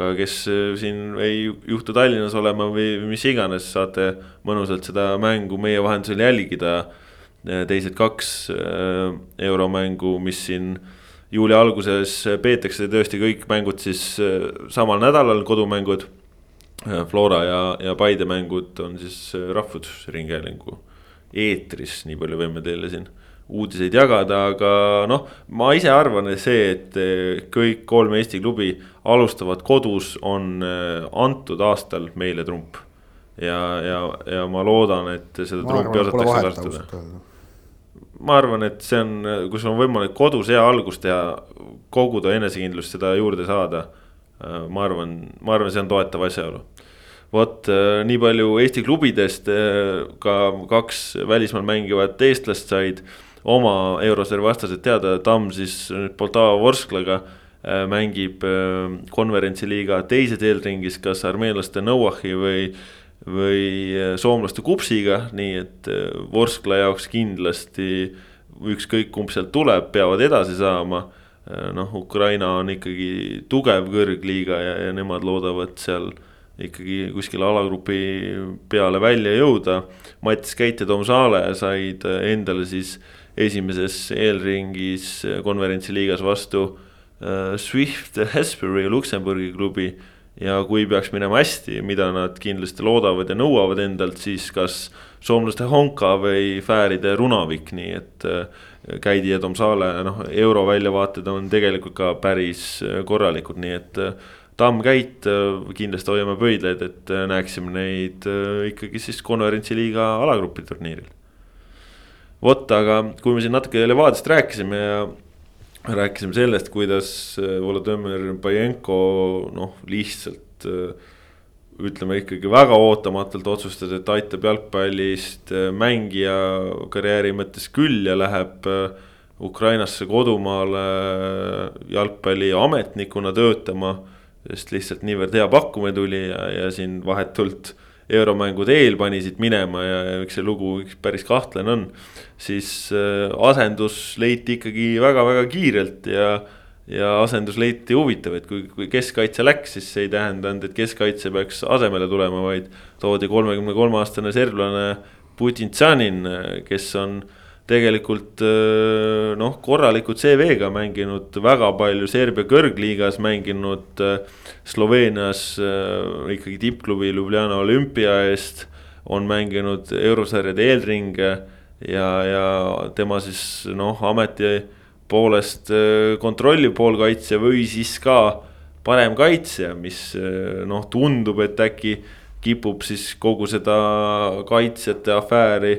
ka kes äh, siin ei juhtu Tallinnas olema või mis iganes, saate mõnusalt seda mängu meie vahendusel jälgida. Äh, teised kaks äh, euromängu, mis siin juuli alguses peetakse, tõesti kõik mängud siis samal nädalal, kodumängud. Flora ja, ja Paide mängud on siis Rahvusringhäälingu eetris, nii palju võime teile siin uudiseid jagada, aga noh, ma ise arvan, et see, et eh, kõik kolm Eesti klubi alustavad kodus, on eh, antud aastal meile trump. ja, ja, ja ma loodan, et seda ma trumpi osatakse kasutada. ma arvan, et see on, kui sul on võimalik kodus hea algus teha, koguda enesekindlust, seda juurde saada. Eh, ma arvan, ma arvan, see on toetav asjaolu vot nii palju Eesti klubidest, ka kaks välismaal mängivat eestlast said oma Eurosarja vastased teada, Tamm siis Poltava Vorsklaga äh, mängib äh, konverentsiliiga teises eelringis, kas armeenlaste Nõuahi või, või äh, soomlaste Kupsiga, nii et Vorskla jaoks kindlasti ükskõik kumb sealt tuleb, peavad edasi saama. noh, Ukraina on ikkagi tugev kõrgliiga ja, ja nemad loodavad seal ikkagi kuskile alagrupi peale välja jõuda. Mats Käit ja Tom Saale said endale siis äh, esimeses eelringis konverentsiliigas vastu äh, Swift Hesperi Luksemburgi klubi. ja kui peaks minema hästi, mida nad kindlasti loodavad ja nõuavad endalt, siis kas soomlaste Honka või Fääride Runavik, nii et äh, Käidi ja Tom Saale, noh, euro väljavaated on tegelikult ka päris äh, korralikud, nii et Tamm Käit, kindlasti hoiame pöidlaid, et näeksime neid ikkagi siis konverentsiliiga alagrupi turniiril vot, aga kui me siin natuke Levadiast rääkisime ja rääkisime sellest, kuidas äh, Volodõmõr Bajenko noh, lihtsalt äh, ütleme ikkagi väga ootamatult otsustas, et aitab jalgpallist äh, mängija karjääri mõttes küll ja läheb Ukrainasse kodumaale jalgpalliametnikuna töötama. sest lihtsalt niivõrd hea pakkumine tuli ja, ja siin vahetult euromängude eel pani siit minema ja, ja eks see lugu päris kahtlane on. siis äh, asendus leiti ikkagi väga-väga kiirelt ja, ja asendus leiti huvitav, et kui, kui keskkaitse läks, siis see ei tähendanud, et keskkaitse peaks asemele tulema, vaid toodi kolmekümne kolme aastane serblane Putin Tsanin, kes on tegelikult äh, noh, korraliku CV-ga mänginud väga palju Serbia kõrgliigas, mänginud äh, Sloveenias äh, ikkagi tippklubi Ljubljana olümpia eest. on mänginud eurosarjade eelringe ja, ja tema siis noh, ameti poolest kontrolliv poolkaitsja või siis ka parem kaitsja, mis noh, tundub, et äkki kipub siis kogu seda kaitsjate afääri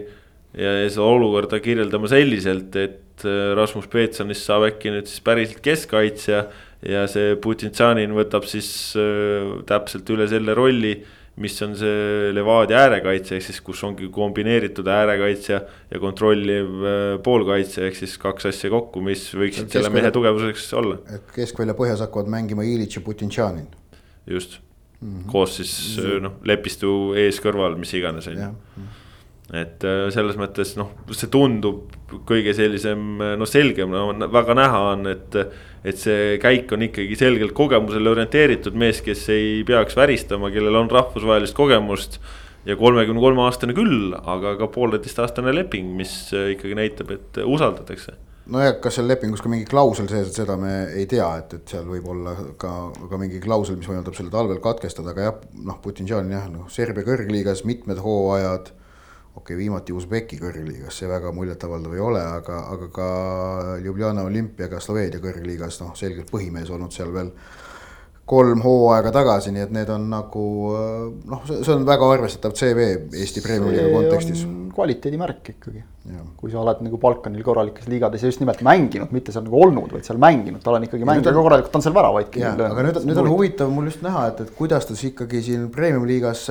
ja, ja seda olukorda kirjeldama selliselt, et äh, Rasmus Peetsonist saab äkki nüüd siis päriselt keskkaitsja. ja see Putin-Tsanin võtab siis äh, täpselt üle selle rolli, mis on see Levadia äärekaitse, ehk siis kus ongi kombineeritud äärekaitsja ja kontrolliv äh, poolkaitse, ehk siis kaks asja kokku, mis võiksid Keskvälja, selle mehe tugevuseks olla. et keskvälja põhjas hakkavad mängima Ilitš ja Putin-Tsanin. just mm, -hmm. koos siis noh, Lepistu ees kõrval, mis iganes on ju et äh, selles mõttes noh, see tundub kõige sellisem noh, selgem no, väga näha on, et. et see käik on ikkagi selgelt kogemusele orienteeritud mees, kes ei peaks väristama, kellel on rahvusvahelist kogemust. ja kolmekümne kolme aastane küll, aga ka pooleteistaastane leping, mis äh, ikkagi näitab, et usaldatakse nojah, kas seal lepingus ka mingi klausel sees, et seda me ei tea, et, et seal võib olla ka, ka mingi klausel, mis võimaldab selle talvel katkestada, aga jah, noh, Putinšan jah, noh, Serbia kõrgliigas mitmed hooajad okei okay,, viimati Usbeki kõrgliigas, see väga muljetavaldav ei ole, aga, aga ka Ljubljana olümpiaga Sloveenia kõrgliigas noh, selgelt põhimees olnud seal veel kolm hooaega tagasi, nii et need on nagu noh, see on väga arvestatav CV Eesti Premiumi-liiga kontekstis. kvaliteedimärk ikkagi, kui sa oled nagu Balkanil korralikes liigades ja just nimelt mänginud, mitte seal nagu olnud, vaid seal mänginud, tal on ikkagi mänginud väga korralikult, ta on seal väravaidki. aga nüüd, nüüd on huvitav mul just näha, et, et kuidas ta siis ikkagi siin Premium-liigas,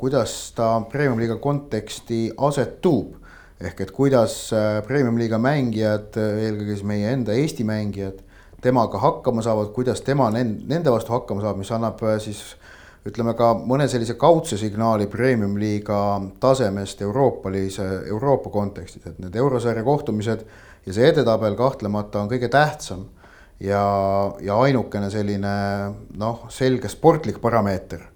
kuidas ta Premium-liiga konteksti asetub. ehk et kuidas äh, Premium-liiga mängijad, eelkõige siis meie enda Eesti mängijad temaga hakkama saavad, kuidas tema nende vastu hakkama saab, mis annab äh, siis ütleme ka mõne sellise kaudse signaali premium-liiga tasemest euroopalise, Euroopa kontekstis, et need eurosarja kohtumised ja see edetabel kahtlemata on kõige tähtsam ja, ja ainukene selline noh, selge sportlik parameeter.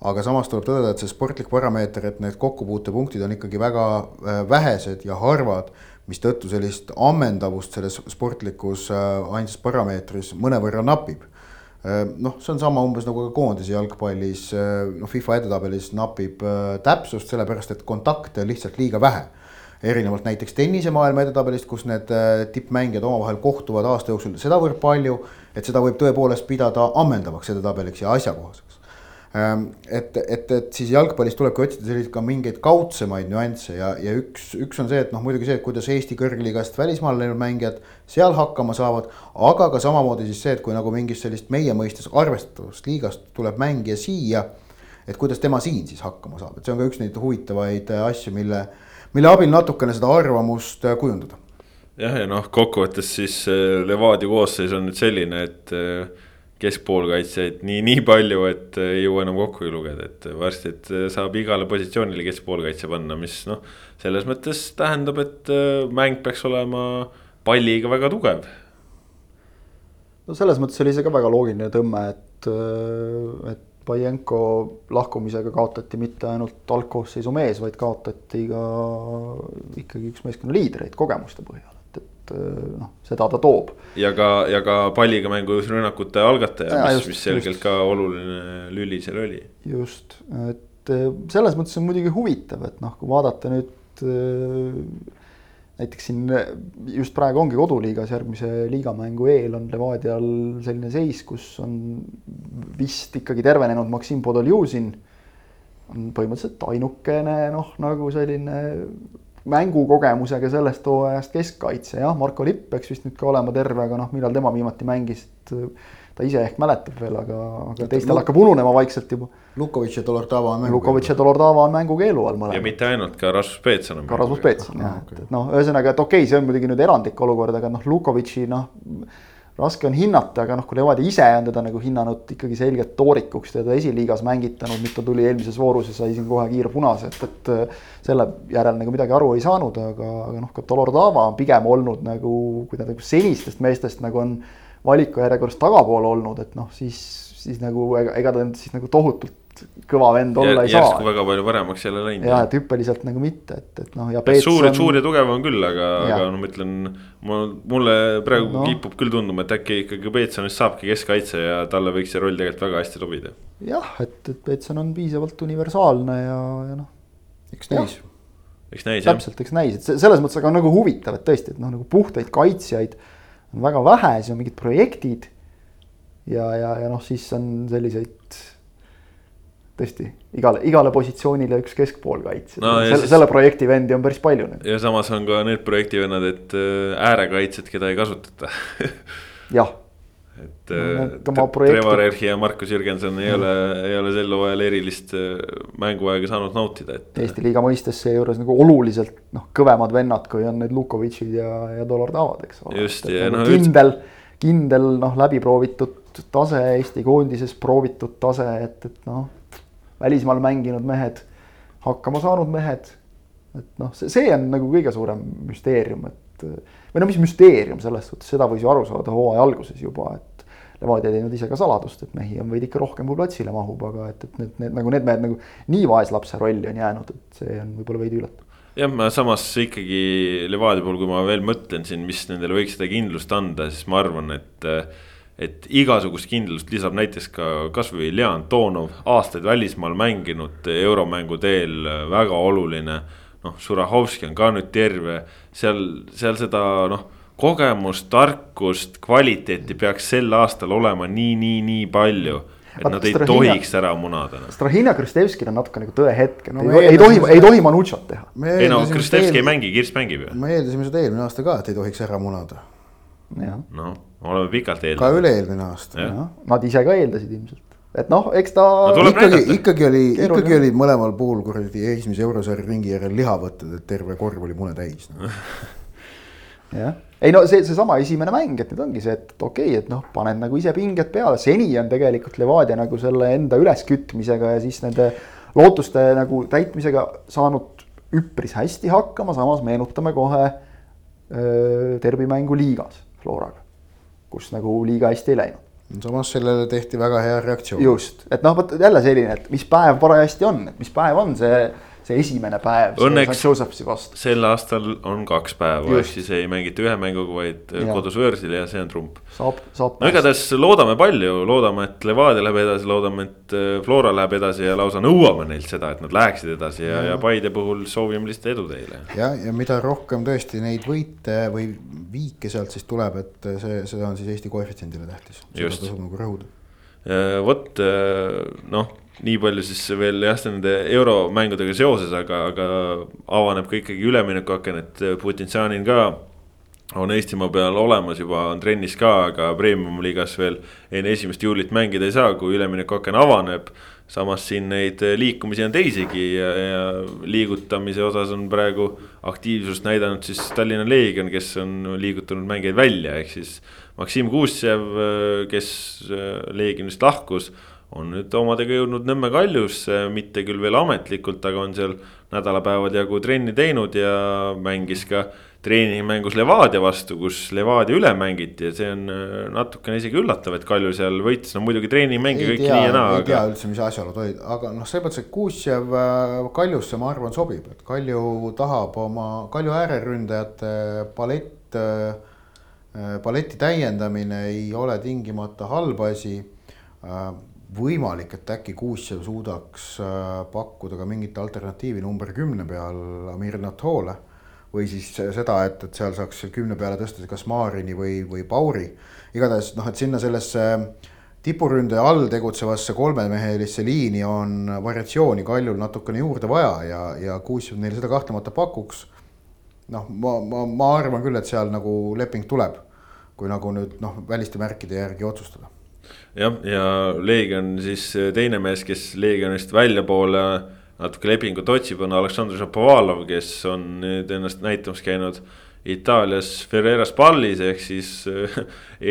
aga samas tuleb tõdeda, et see sportlik parameeter, et need kokkupuutepunktid on ikkagi väga äh, vähesed ja harvad mistõttu sellist ammendavust selles sportlikus äh, ainsas parameetris mõnevõrra napib. Äh, noh, see on sama umbes nagu ka koondise jalgpallis, äh, noh FIFA edetabelis napib täpsust, sellepärast et kontakte on lihtsalt liiga vähe erinevalt näiteks tennisemaailma edetabelist, kus need tippmängijad omavahel kohtuvad aasta jooksul sedavõrd palju, et seda võib tõepoolest pidada ammendavaks edetabeliks ja asjakohaseks. Ähm, et, et, et siis jalgpallis tulebki otsida selliseid ka mingeid kaudsemaid nüansse ja, ja üks, üks on see, et noh, muidugi see, et kuidas Eesti kõrgliigast välismaale läinud mängijad seal hakkama saavad. aga ka samamoodi siis see, et kui nagu mingist sellist meie mõistes arvestatavast liigast tuleb mängija siia. et kuidas tema siin siis hakkama saab, et see on ka üks neid huvitavaid äh, asju, mille, mille abil natukene seda arvamust äh, kujundada. jah, ja noh, kokkuvõttes siis äh, Levadia koosseis on nüüd selline, et keskpoolkaitsjaid nii, nii palju, et ei jõua enam kokkugi lugeda, et varsti, et saab igale positsioonile keskpoolkaitse panna, mis noh. selles mõttes tähendab, et äh, mäng peaks olema palliga väga tugev. no selles mõttes oli see ka väga loogiline tõmme, et, äh, et Bajenko lahkumisega kaotati mitte ainult algkoosseisu mees, vaid kaotati ka ikkagi üks meeskonna liidreid kogemuste põhjal et äh, noh, seda ta toob. ja ka, ja ka palliga mängus rünnakute algataja, mis, mis selgelt just. ka oluline lüli seal oli. just, et äh, selles mõttes on muidugi huvitav, et noh, kui vaadata nüüd äh, näiteks siin just praegu ongi koduliigas järgmise liigamängu eel on Levadial selline seis, kus on vist ikkagi tervenenud Maksim Podoljuzin. on põhimõtteliselt ainukene noh, nagu selline mängukogemusega sellest hooajast keskkaitse, jah, Marko Lipp peaks vist nüüd ka olema terve, aga noh, millal tema viimati mängis, et ta ise ehk mäletab veel, aga, aga teistel hakkab ununema vaikselt juba. Lukovitš ja Dolordava on mängu. Lukovitš ja Dolordava on mängukeelu all mõlemad. ja mitte ainult, ka Rasmus Peetson on. ka Rasmus Peetson jah, et, et noh, ühesõnaga, et okei okay,, see on muidugi nüüd erandlik olukord, aga noh, Lukovitši noh raske on hinnata, aga noh, kui Levadia ise on teda nagu hinnanud ikkagi selgelt toorikuks, teda esiliigas mängitanud, nüüd ta tuli eelmises voorus ja sai siin kohe kiire punase, et, et äh, selle järel nagu midagi aru ei saanud, aga, aga noh, ka Dolordava on pigem olnud nagu, kui ta nagu senistest meestest nagu on valikujärjekorras tagapool olnud, et noh, siis, siis nagu ega, ega ta nüüd siis nagu tohutult kõva vend olla ei saa. järsku väga palju paremaks jälle läinud. ja, et hüppeliselt nagu mitte, et, et noh, ja. suur on..., suur ja tugev on küll, aga, aga no ma ütlen, ma, mulle praegu no. kipub küll tunduma, et äkki ikkagi Peetsonist saabki keskkaitse ja talle võiks see roll tegelikult väga hästi sobida. jah, et, et Peetson on piisavalt universaalne ja, ja noh. eks näis. eks näis jah. täpselt, eks näis, et selles mõttes aga nagu huvitav, et tõesti, et noh, nagu puhtaid kaitsjaid on väga vähe, siis on mingid projektid. ja, ja, ja noh, siis on selliseid tõesti igale, igale positsioonile üks keskpoolkaitsja no,. selle, selle projekti vendi on päris palju nüüd. ja samas on ka need projektivennad, et äh, äärekaitsjad, keda ei kasutata [laughs] jah. et no, projekt... Trevor Erhi ja Markus Jürgenson ei mm. ole, ei ole sel hooajal erilist äh, mänguaega saanud nautida, et. Eesti liiga mõistes seejuures nagu oluliselt noh, kõvemad vennad, kui on need Lukovitšid ja, ja Dolordavad, eks ole. just ja nagu no. kindel, kindel noh, läbiproovitud tase Eesti koondises, proovitud tase, et, et noh välismaal mänginud mehed, hakkama saanud mehed. et noh, see, see on nagu kõige suurem müsteerium, et või no mis müsteerium selles suhtes, seda võis ju aru saada hooaja alguses juba, et Levadia teinud ise ka saladust, et mehi on veidi ikka rohkem, kui platsile mahub, aga et, et need, need nagu need mehed nagu nii vaeslapse rolli on jäänud, et see on võib-olla veidi üllatav jah, ma samas ikkagi Levadia puhul, kui ma veel mõtlen siin, mis nendele võiks seda kindlust anda, siis ma arvan, et. Et igasugust kindlust lisab näiteks ka kasvõi Leon Toonov, aastaid välismaal mänginud, euromängu teel väga oluline. noh, Šurahovski on ka nüüd terve, seal, seal seda noh kogemust, tarkust, kvaliteeti peaks sel aastal olema nii, nii, nii palju et Vaat nad ei Strahina, tohiks ära munada. Strahina Kristevskil on natuke nagu tõehetk, et no, ei, ei tohi, ei tohi Manutšot teha. ei no Kristevski ei mängi, Kirss mängib ju. me eeldasime seda eelmine aasta ka, et ei tohiks ära munada. Noh, oleme pikalt eeldanud. ka üle-eelmine aasta. Nad ise ka eeldasid ilmselt et noh, eks ta no,. ikkagi, ikkagi oli, ikkagi oli mõlemal puhul kuradi esimese eurosarja ringi järel liha võtted, et terve korv oli mune täis no. [laughs] jah ei no see, seesama esimene mäng, et nüüd ongi see, et okei okay,, et noh, paned nagu ise pinged peale, seni on tegelikult Levadia nagu selle enda üleskütmisega ja siis nende lootuste nagu täitmisega saanud üpris hästi hakkama, samas meenutame kohe öö, derbimängu liigas Floraga, kus nagu liiga hästi ei läinud samas sellele tehti väga hea reaktsioon. just, et noh, vot jälle selline, et mis päev parajasti on, et mis päev on see see esimene päev. Õnneks sel aastal on kaks päeva, ehk siis ei mängita ühe mänguga, vaid ja. kodus võõrsil ja see on trump. saab, saab. no igatahes loodame palju, loodame, et Levadia läheb edasi, loodame, et äh, Flora läheb edasi ja lausa nõuame neilt seda, et nad läheksid edasi ja, ja, ja Paide puhul soovime lihtsalt edu teile. ja, ja mida rohkem tõesti neid võite või viike sealt siis tuleb, et see, seda on siis Eesti koefitsiendile tähtis. seda tasub nagu rõhuda. vot noh nii palju siis veel jah, nende euromängudega seoses, aga, aga avaneb ka ikkagi üleminekuaken, et Putinsanin ka on Eestimaa peal olemas juba, on trennis ka, aga premium liigas veel enne esimest juulit mängida ei saa, kui üleminekuaken avaneb. samas siin neid liikumisi on teisigi ja, ja liigutamise osas on praegu aktiivsust näidanud siis Tallinna Leegion, kes on liigutanud mängijaid välja, ehk siis. Maksim Kuusjev, kes Leegionist lahkus on nüüd omadega jõudnud Nõmme Kaljusse, mitte küll veel ametlikult, aga on seal nädalapäevad jagu trenni teinud ja mängis ka treeningmängus Levadia vastu, kus Levadia üle mängiti ja see on äh, natukene isegi üllatav, et Kalju seal võitis, no muidugi treeningmänge kõik nii ja naa. ei aga... tea üldse, mis asjaolud olid, aga noh, selles mõttes, et Kuusjev äh, Kaljusse, ma arvan, sobib, et Kalju tahab oma, Kalju ääreründajate palett, äh, paleti täiendamine ei ole tingimata halb asi võimalik, et äkki Kuussev suudaks äh, pakkuda ka mingit alternatiivi number kümne peal Amir Natole. või siis seda, et, et seal saaks kümne peale tõsta kas Maarini või, või Pauri. igatahes noh, et sinna sellesse tipuründaja all tegutsevasse kolmemehelisse liini on variatsiooni Kaljul natukene juurde vaja ja, ja Kuussev neile seda kahtlemata pakuks. noh, ma, ma, ma arvan küll, et seal nagu leping tuleb, kui nagu nüüd noh, väliste märkide järgi otsustada jah, ja Leegion siis äh, teine mees, kes Leegionist väljapoole natuke lepingut otsib, on Aleksandr Šapovalov, kes on nüüd ennast näitamas käinud Itaalias Ferreras Pallis ehk siis äh,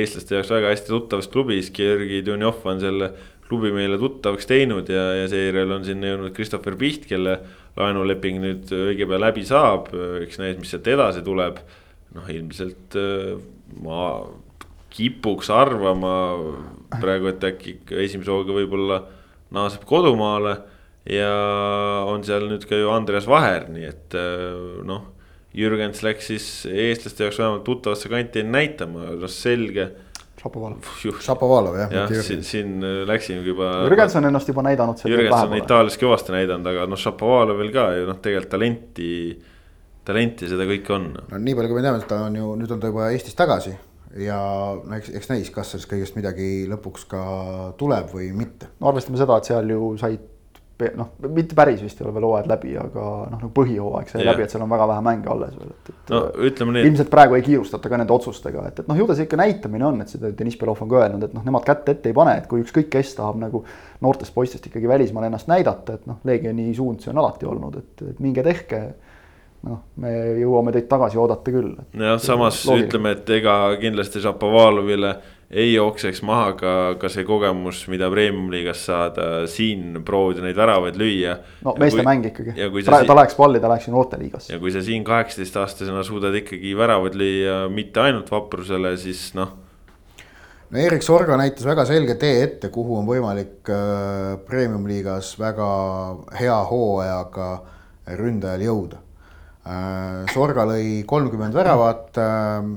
eestlaste jaoks väga hästi tuttavas klubis. Georgi Dunjov on selle klubi meile tuttavaks teinud ja, ja seejärel on sinna jõudnud Christopher Piht, kelle laenuleping nüüd õige pea läbi saab, eks näis, mis sealt edasi tuleb. noh, ilmselt äh, ma kipuks arvama praegu, et äkki esimese hooga võib-olla naaseb kodumaale. ja on seal nüüd ka ju Andreas Vaher, nii et äh, noh. Jürgens läks siis eestlaste jaoks vähemalt tuttavasse kanti näitama, noh selge. Šapovalov. Šapovalov jah. jah, siin, siin äh, läksingi juba. Jürgens on ennast juba näidanud. Jürgens on Itaalias kõvasti näidanud, aga noh, Šapovalovil ka ju noh, tegelikult talenti talenti seda kõike on. no nii palju, kui me teame, ta on ju, nüüd on ta juba Eestis tagasi ja no eks, eks näis, kas sellest kõigest midagi lõpuks ka tuleb või mitte. no arvestame seda, et seal ju said noh, mitte päris vist ei ole veel hooajad läbi, aga noh, nagu põhihooaeg sai yeah. läbi, et seal on väga vähe mänge alles veel, et, et. no ütleme nii. ilmselt praegu ei kiirustata ka nende otsustega, et, et noh, ju ta see ikka näitamine on, et seda Deniss Belov on ka öelnud, et noh, nemad kätt ette ei pane, et kui ükskõik kes tahab nagu noortest poistest ikkagi välismaal ennast näidata, et noh, Leegioni suund see on alati olnud, et, et minge tehke noh, me jõuame teid tagasi oodata küll. jah, samas loogiline. ütleme, et ega kindlasti Šapovalovile ei jookseks maha ka, ka see kogemus, mida premium-liigas saada, siin proovida neid väravaid lüüa. no meeste mäng ikkagi, ta, ta läheks palli, ta läheks ju noorteliigasse. ja kui sa siin kaheksateistaastasena suudad ikkagi väravaid lüüa mitte ainult vaprusele, siis noh no Erik Sorga näitas väga selge tee ette, kuhu on võimalik äh, premium-liigas väga hea hooajaga ründajal jõuda. Sorga lõi kolmkümmend väravat äh,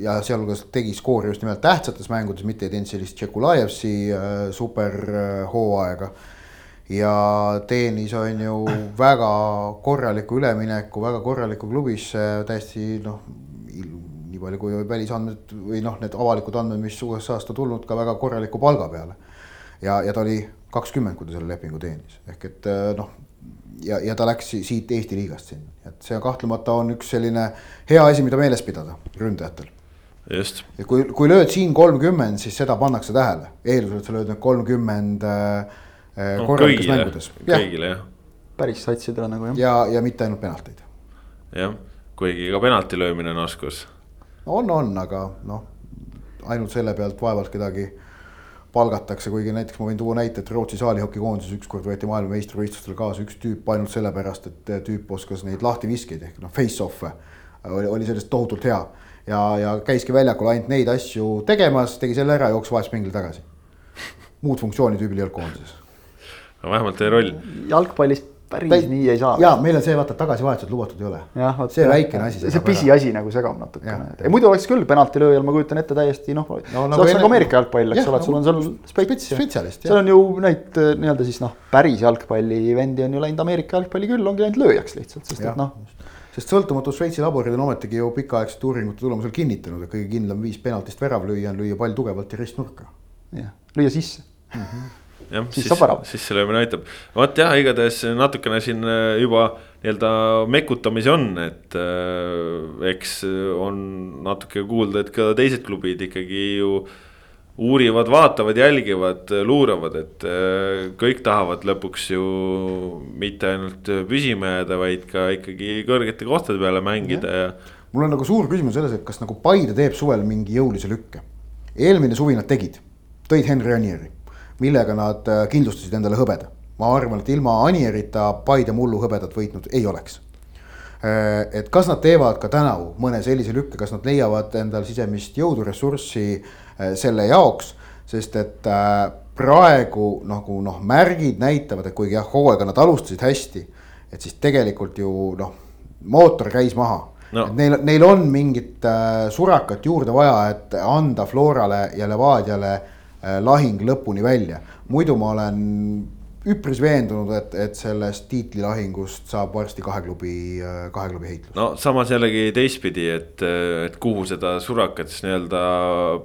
ja sealhulgas tegi skoori just nimelt tähtsates mängudes, mitte ei teinud sellist Tšekulajevsi äh, superhooaega äh, ja teenis, on ju väga korraliku ülemineku, väga korraliku klubisse, täiesti noh, nii palju kui välisandmed või noh, need avalikud andmed, mis USA-st on tulnud ka väga korraliku palga peale. ja, ja ta oli kakskümmend, kui ta selle lepingu teenis, ehk et äh, noh, ja, ja ta läks siit Eesti liigast sinna, et see kahtlemata on üks selline hea asi, mida meeles pidada ründajatel just. ja kui, kui lööd siin kolmkümmend, siis seda pannakse tähele, eeldusel, et sa lööd need kolmkümmend äh, äh korralikes mängudes. kõigile jah. päris satsidele nagu jah. ja, ja mitte ainult penalteid. jah, kuigi ka penalti löömine on oskus. on, on, aga noh, ainult selle pealt vaevalt kedagi palgatakse, kuigi näiteks ma võin tuua näite, et Rootsi saalihokikoondises ükskord võeti maailmameistrivõistlustele kaasa üks tüüp ainult sellepärast, et tüüp oskas neid lahtiviskeid ehk noh, face-off'e oli, oli sellest tohutult hea ja, ja käiski väljakul ainult neid asju tegemas, tegi selle ära, jooksis vahetuspingile tagasi. muud funktsiooni tüübil ei olnud koondises. no vähemalt teie roll. jalgpallis päris Päi... nii ei saa. ja meil on see vaata tagasivahetused lubatud ei ole. see väikene asi. see pisiasi nagu segab natukene. muidu oleks küll penaltilööjal, ma kujutan ette täiesti noh no, no, see nagu oleks nagu Ameerika jalgpall, eks ole, et sul on seal spets. spetsialist. seal on ju neid nii-öelda siis noh, päris jalgpallivendi on ju läinud Ameerika jalgpalli küll, ongi läinud lööjaks lihtsalt, sest et noh sest sõltumatud Šveitsi laborid on ometigi ju pikaaegsete uuringute tulemusel kinnitanud, et kõige kindlam viis penaltist värav lüüa on lüüa pall tugevalt ja ristnurka. jah, lüüa sisse mm. -hmm jah, siis, siis selle löömine aitab. vot jah, igatahes natukene siin äh, juba nii-öelda mekutamisi on, et äh, eks on natuke kuulda, et ka teised klubid ikkagi ju äh, uurivad, vaatavad, jälgivad, luuravad, et äh, kõik tahavad lõpuks ju mitte ainult püsima jääda, vaid ka ikkagi kõrgete kohtade peale mängida ja. mul on nagu suur küsimus selles, et kas nagu Paide teeb suvel mingi jõulise lükke. eelmine suvi nad tegid, tõid Henri Anieri, millega nad äh, kindlustasid endale hõbeda. ma arvan, et ilma Anierita Paide mullu hõbedat võitnud ei oleks. Äh, et kas nad teevad ka tänavu mõne sellise lükke, kas nad leiavad endal sisemist jõudu, ressurssi Äh, selle jaoks, sest et praegu nagu noh, märgid näitavad, et kuigi jah, hooaega nad alustasid hästi, et siis tegelikult ju noh, mootor käis maha. No.. neil, neil on mingit äh, surakat juurde vaja, et anda Florale ja Levadiale äh, lahing lõpuni välja. muidu ma olen üpris veendunud, et, et sellest tiitlilahingust saab varsti kahe klubi, kahe klubi heitlus. no samas jällegi teistpidi, et, et kuhu seda surakat siis nii-öelda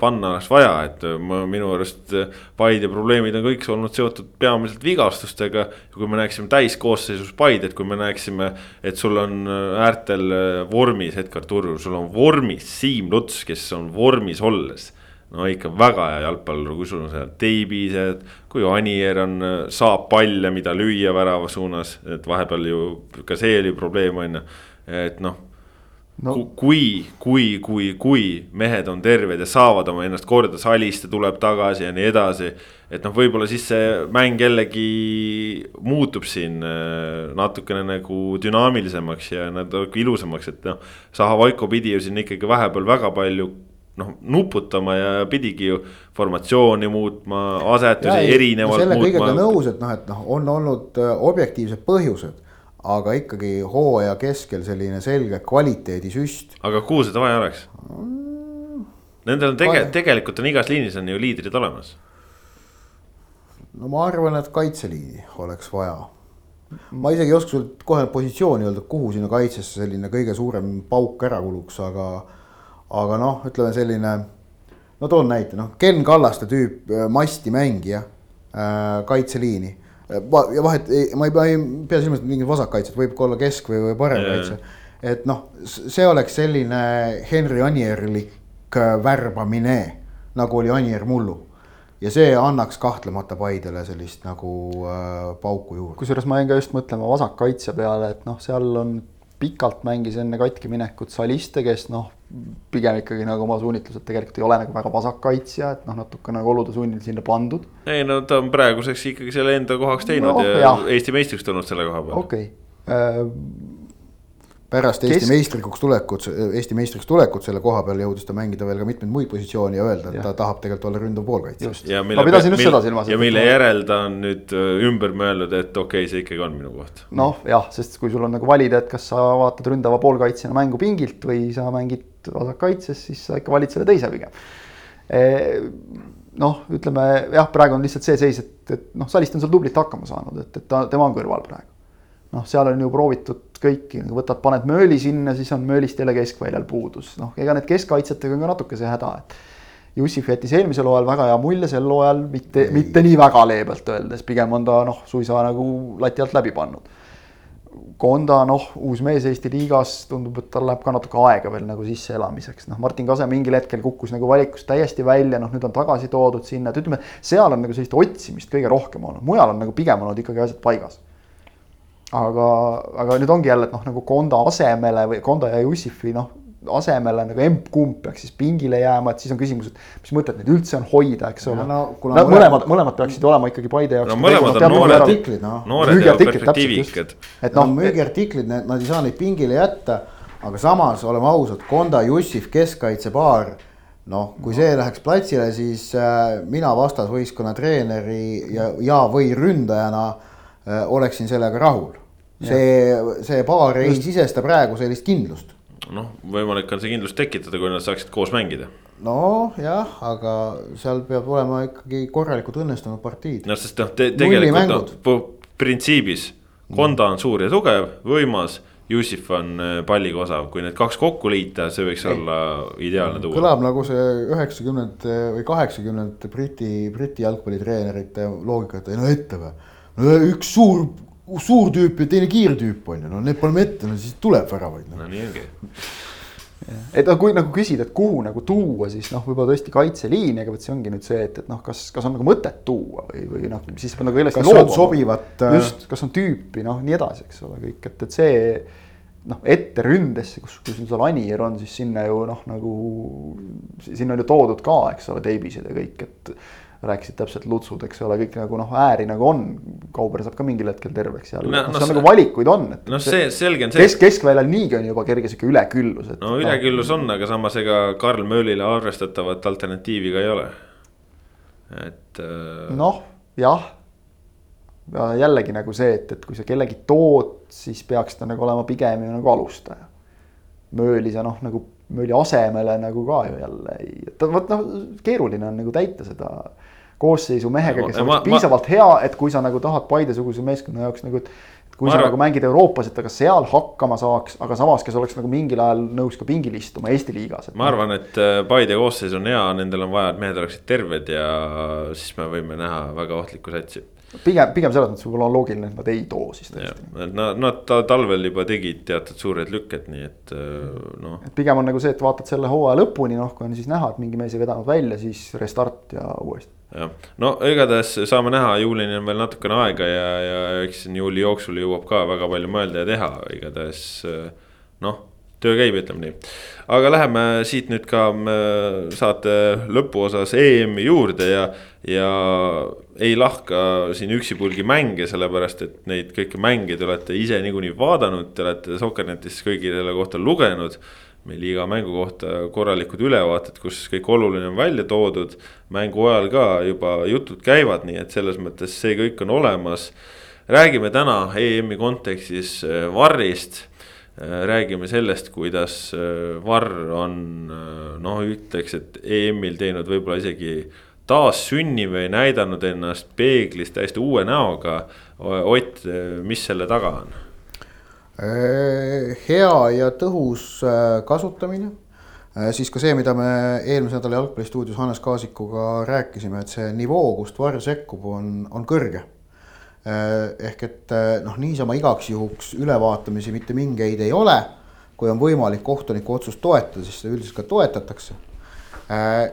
panna oleks vaja, et ma minu arust Paide probleemid on kõik olnud seotud peamiselt vigastustega. kui me näeksime täiskoosseisus Paidet, kui me näeksime, et sul on äärtel vormis Edgar Turul, sul on vormis Siim Luts, kes on vormis olles no ikka väga hea jalgpallur, kui sul on seal teibised, kui Anier on, saab palle, mida lüüa värava suunas, et vahepeal ju ka see oli probleem, on ju, et noh no.. kui, kui, kui, kui mehed on terved ja saavad oma ennast korda, Saliste tuleb tagasi ja nii edasi. et noh, võib-olla siis see mäng jällegi muutub siin äh, natukene nagu dünaamilisemaks ja natuke ilusamaks, et noh. Zahhovaiko pidi ju siin ikkagi vahepeal väga palju noh, nuputama ja pidigi ju formatsiooni muutma, asetusi erinevalt selle muutma. kõigega nõus, et noh, et noh, on olnud äh, objektiivsed põhjused, aga ikkagi hooaja keskel selline selge kvaliteedisüst. aga kuhu seda vaja oleks mm.? Nendel on tege-, tegelikult on igas liinis on ju liidrid olemas. no ma arvan, et kaitseliini oleks vaja ma isegi ei oska sul kohe positsiooni öelda, kuhu sinna kaitsesse selline kõige suurem pauk ära kuluks, aga aga noh, ütleme selline, no toon näite, noh, Ken Kallaste tüüp äh, masti mängija äh,, kaitseliini. Ja vahet, ma ei, ma ei pea silmas mingit vasakkaitset, võib ka olla kesk või, või paremkaitse. et noh, see oleks selline Henry Anierlik äh, värbamine, nagu oli Anier mullu ja see annaks kahtlemata Paidele sellist nagu äh, pauku juurde. kusjuures ma jäin ka just mõtlema vasakkaitse peale, et noh, seal on pikalt mängis enne katki minekut Saliste, kes noh, pigem ikkagi nagu oma suunitlused tegelikult ei ole nagu väga vasakkaitsja, et noh, natuke nagu olude sunnil sinna pandud. ei no ta on praeguseks ikkagi selle enda kohaks teinud no, ja jah. Eesti meistriks tulnud selle koha peal. okei okay. uh, pärast Eesti Kesk... meistrikuks tulekut, Eesti meistriks tulekut selle koha peal jõudis ta mängida veel ka mitmeid muid positsioone ja öelda, et ja. ta tahab tegelikult olla ründav poolkaitsja. ja mille, mille, ja mille järel ta on nüüd äh, ümber mõelnud, et okei okay,, see ikkagi on minu koht. noh, jah, sest kui sul on nagu valida, et kas sa vaatad ründava poolkaitsjana mängu pingilt või sa mängid vasakkaitses, siis sa ikka valid selle teise pigem e noh, ütleme jah, praegu on lihtsalt see seis, et, et noh, Salist on seal tublit hakkama saanud, et, et ta, tema on kõrval praegu. noh, seal on ju proovitud kõiki, nagu võtad, paned mööli sinna, siis on möölist jälle keskväljal puudus, noh, ega need keskkaitsjatega on ka natuke see häda, et. Jussif jättis eelmisel hooajal väga hea mulje, sel hooajal mitte, mitte nii väga leebelt öeldes, pigem on ta noh, suisa nagu lati alt läbi pannud. Konda, noh, uus mees Eesti liigas, tundub, et tal läheb ka natuke aega veel nagu sisseelamiseks, noh, Martin Kase mingil hetkel kukkus nagu valikust täiesti välja, noh, nüüd on tagasi toodud sinna, et ütleme, seal on nagu sellist otsimist kõige rohkem olnud, mujal on nagu pigem olnud ikkagi asjad paigas. Aga, aga nüüd ongi jälle, et noh, nagu Konda asemele või Konda ja Jussifi noh, asemele nagu emb-kumb peaks siis pingile jääma, et siis on küsimus, et mis mõtet neid üldse on hoida, eks ole. no, no, no mõlemad, mõlemad peaksid olema ikkagi Paide jaoks. no mõlemad on noored artiklid, noh. noored ja perspektiivikad. et noh, müügiartiklid, nad ei saa neid pingile jätta, aga samas oleme ausad, Konda, Jussif, keskkaitsepaar noh, kui see läheks platsile, siis äh, mina vastasvõistkonna treeneri ja, ja või ründajana äh, oleksin sellega rahul see, see paar ei sisesta praegu sellist kindlust. Noh, võimalik on see kindlust tekitada, kui nad saaksid koos mängida. nojah, aga seal peab olema ikkagi korralikult õnnestunud partiid. noh, sest noh te, tegelikult noh, printsiibis Konda on suur ja tugev, võimas Jussif on äh, palliga osav, kui need kaks kokku liita, see võiks ei. olla ideaalne tuua. kõlab nagu see üheksakümnendate või kaheksakümnendate Briti, Briti jalgpallitreenerite loogika, et ei no ette või. no üks suur suur tüüp ja teine kiire tüüp on ju, no need paneme ette, no siis tuleb väravaid no.. no nii ongi. et no kui nagu küsida, et kuhu nagu tuua, siis noh, võib-olla tõesti kaitseliini, aga vot see ongi nüüd see, et, et noh, kas, kas on nagu mõtet tuua või, või noh, siis peab nagu kellestki loobuma. sobivat. Äh, just, kas on tüüpi, noh, nii edasi, eks ole, kõik, et, et see noh, ette ründesse, kus, kus seal Anier on, siis sinna ju noh, nagu sinna on ju toodud ka, eks ole, teibised ja kõik, et rääkisid täpselt lutsud, eks ole, kõik nagu noh, ääri nagu on. Kauber saab ka mingil hetkel terveks jälle no, no, no, see on nagu valikuid on. no see, selge on see. kesk, keskväljal niigi on juba kerge sihuke üleküllus, et. no üleküllus on, aga samas ega Karl Möölile arvestatavat alternatiivi ka ei ole. et äh.... noh, jah. ja jällegi nagu see, et, et kui sa kellegi tood, siis peaks ta nagu olema pigem ju nagu alustaja. Mööli sa noh, nagu Mööli asemele nagu ka ju jälle ei, et vot noh, keeruline on nagu täita seda koosseisu mehega, kes oleks piisavalt hea, et kui sa nagu tahad Paide-suguse meeskonna jaoks nagu, et. kui ma sa arvan... nagu mängid Euroopas, et ta ka seal hakkama saaks, aga samas, kes oleks nagu mingil ajal nõus ka pingil istuma Eesti liigas. ma arvan, et äh, Paide koosseis on hea, nendel on vaja, et mehed oleksid terved ja siis me võime näha väga ohtlikku satsi pigem, pigem selles mõttes võib-olla on loogiline, et nad ei too siis tõesti. Nad, nad talvel juba tegid teatud suured lükked, nii et äh, noh. et pigem on nagu see, et vaatad selle hooaja lõpuni, noh, kui on siis näha, et mingi mees ei vedanud välja, siis restart ja uuesti jah, no igatahes saame näha, juulini on veel natukene aega ja, ja eks siin juuli jooksul jõuab ka väga palju mõelda ja teha, igatahes noh, töö käib, ütleme nii. aga läheme siit nüüd ka äh, saate lõpuosas EM-i juurde ja, ja ei lahka siin üksipulgi mänge, sellepärast et neid kõiki mänge te olete ise niikuinii vaadanud, te olete Soccernetist kõigi selle kohta lugenud meil iga mängu kohta korralikud ülevaated, kus kõik oluline on välja toodud. mängu ajal ka juba jutud käivad, nii et selles mõttes see kõik on olemas. räägime täna EM-i kontekstis äh, Varrist. Äh, räägime sellest, kuidas äh, Varr on noh, ütleks, et EM-il teinud võib-olla isegi taassünni või näidanud ennast peeglis täiesti uue näoga. Ott, mis selle taga on? Äh, hea ja tõhus äh, kasutamine, äh, siis ka see, mida me eelmise nädala jalgpallistuudios Hannes Kaasikuga rääkisime, et see nivoo, kust Varr sekkub, on, on kõrge. ehk et noh, niisama igaks juhuks ülevaatamisi mitte mingeid ei ole. kui on võimalik kohtuniku otsust toetada, siis seda üldiselt ka toetatakse.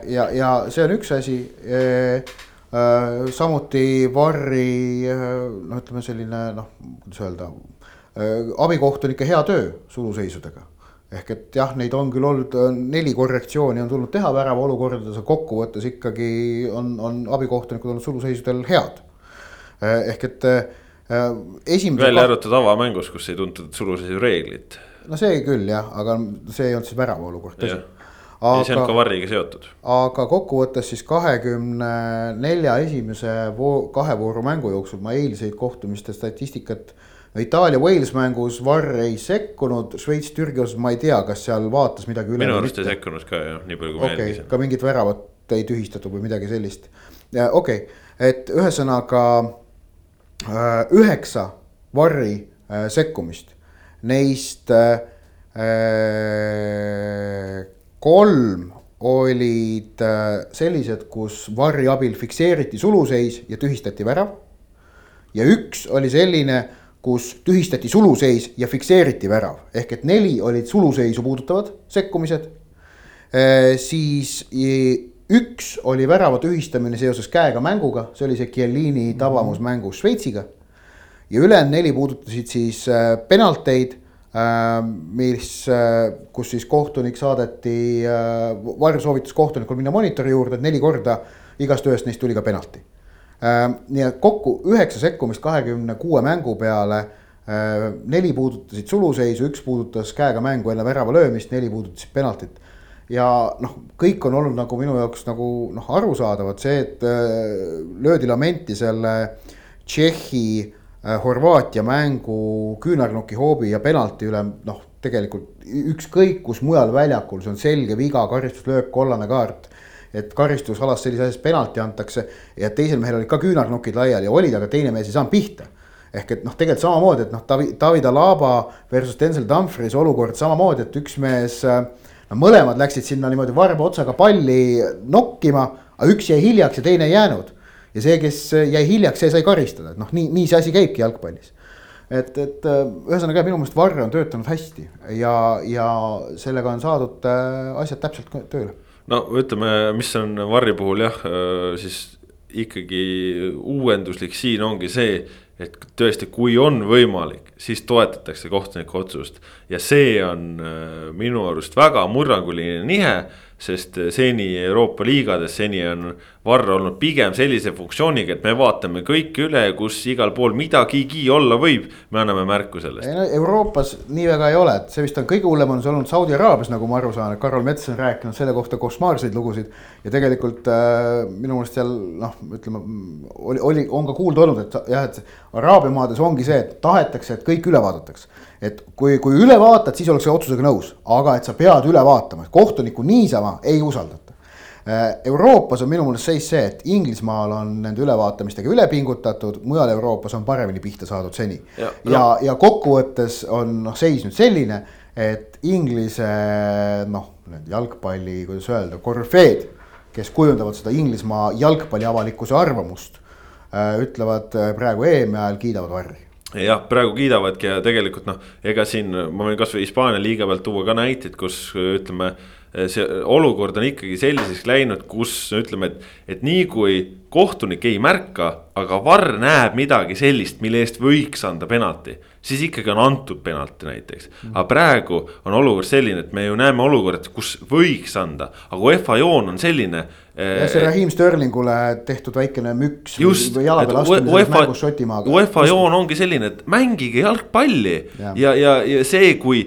ja, ja see on üks asi samuti Varri noh, ütleme selline noh, kuidas öelda abikohtunike hea töö suluseisudega. ehk et jah, neid on küll olnud neli korrektsiooni on tulnud teha värava olukordades, aga kokkuvõttes ikkagi on, on abikohtunikud olnud suluseisudel head. ehk et esimese. välja arvatud avamängus, kus ei tuntud suluseisu reeglit. no see küll jah, aga see ei olnud siis värava olukord, tõsi aga, see on ka varriga seotud. aga kokkuvõttes siis kahekümne nelja esimese voo, kahe vooru mängu jooksul ma eilseid kohtumiste statistikat. Itaalia-Wales mängus Varr ei sekkunud, Šveits-Türgi osas ma ei tea, kas seal vaatas midagi üle. minu arust ei sekkunud ka jah, nii palju kui okay, ma jälgisin. ka mingit väravat ei tühistatud või midagi sellist. okei okay., et ühesõnaga äh, üheksa Varri äh, sekkumist, neist äh, kolm olid äh, sellised, kus varri abil fikseeriti suluseis ja tühistati värav. ja üks oli selline, kus tühistati suluseis ja fikseeriti värav, ehk et neli olid suluseisu puudutavad sekkumised. Siis üks oli värava tühistamine seoses käega mänguga, see oli see Chiellini tabamus mängus Šveitsiga. ja ülejäänud neli puudutasid siis äh, penalteid Äh, mis, kus siis kohtunik saadeti, Varr soovitas kohtunikul minna monitori juurde, et neli korda igast ühest neist tuli ka penalti. Nii et kokku üheksa sekkumist kahekümne kuue mängu peale. neli puudutasid suluseisu, üks puudutas käega mängu enne värava löömist, neli puudutasid penaltit. ja noh, kõik on olnud nagu minu jaoks nagu noh, arusaadavad, see, et löödi lamenti selle Tšehhi Äh, Horvaatia mängu küünarnuki hoobi ja penalti üle, noh, tegelikult ükskõik kus mujal väljakul, see on selge viga, karistuslöök, kollane kaart. Et karistusalas sellises asjas penalti antakse ja teisel mehel olid ka küünarnukid laiali olid, aga teine mees ei saanud pihta. ehk et noh, tegelikult samamoodi, et noh, David, David Alaba versus Denzel Dumfries olukord samamoodi, et üks mees. no mõlemad läksid sinna niimoodi varba otsaga palli nokkima, aga üks jäi hiljaks ja teine ei jäänud ja see, kes jäi hiljaks, see sai karistada, et noh, nii, nii see asi käibki jalgpallis. et, et ühesõnaga minu meelest Varre on töötanud hästi ja, ja sellega on saadud äh, asjad täpselt tööle. No ütleme, mis on Varri puhul jah, äh, siis ikkagi uuenduslik siin ongi see, et tõesti, kui on võimalik, siis toetatakse kohtuniku otsust. Ja see on minu arust väga murranguline nihe sest seni Euroopa liigades, seni on Varr olnud pigem sellise funktsiooniga, et me vaatame kõik üle, kus igal pool midagigi olla võib, me anname märku sellest. No, Euroopas nii väga ei ole, et see vist on kõige hullem on see olnud Saudi Araabias, nagu ma aru saan, et Karol Mets on rääkinud selle kohta košmaarseid lugusid. ja tegelikult äh, minu meelest seal noh, ütleme oli, oli, on ka kuulda olnud, et jah, et Araabia maades ongi see, et tahetakse, et kõik üle vaadatakse et kui, kui üle vaatad, siis ollakse otsusega nõus, aga et sa pead üle vaatama, kohtunikku niisama ei usaldata. Äh, Euroopas on minu meelest seis see, et Inglismaal on nende ülevaatamistega üle pingutatud, mujal Euroopas on paremini pihta saadud seni. ja, ja, ja kokkuvõttes on noh, seis nüüd selline, et Inglise noh, need jalgpalli, kuidas öelda, korüfeed, kes kujundavad seda Inglismaa jalgpalli avalikkuse arvamust, äh, ütlevad äh, praegu EM-i ajal kiidavad varri jah, praegu kiidavadki ja tegelikult noh, ega siin ma võin kasvõi Hispaania liiga pealt tuua ka näiteid, kus ütleme. see olukord on ikkagi selliseks läinud, kus ütleme, et, et nii kui kohtunik ei märka, aga varr näeb midagi sellist, mille eest võiks anda penalti siis ikkagi on antud penalti näiteks. aga praegu on olukord selline, et me ju näeme olukorda, kus võiks anda, aga UEFA joon on selline. jah, see Raheem Sterlingule tehtud väikene müks just, peale astumine UEFA. UEFA joon ongi selline, et mängige jalgpalli ja, ja, ja, ja see, kui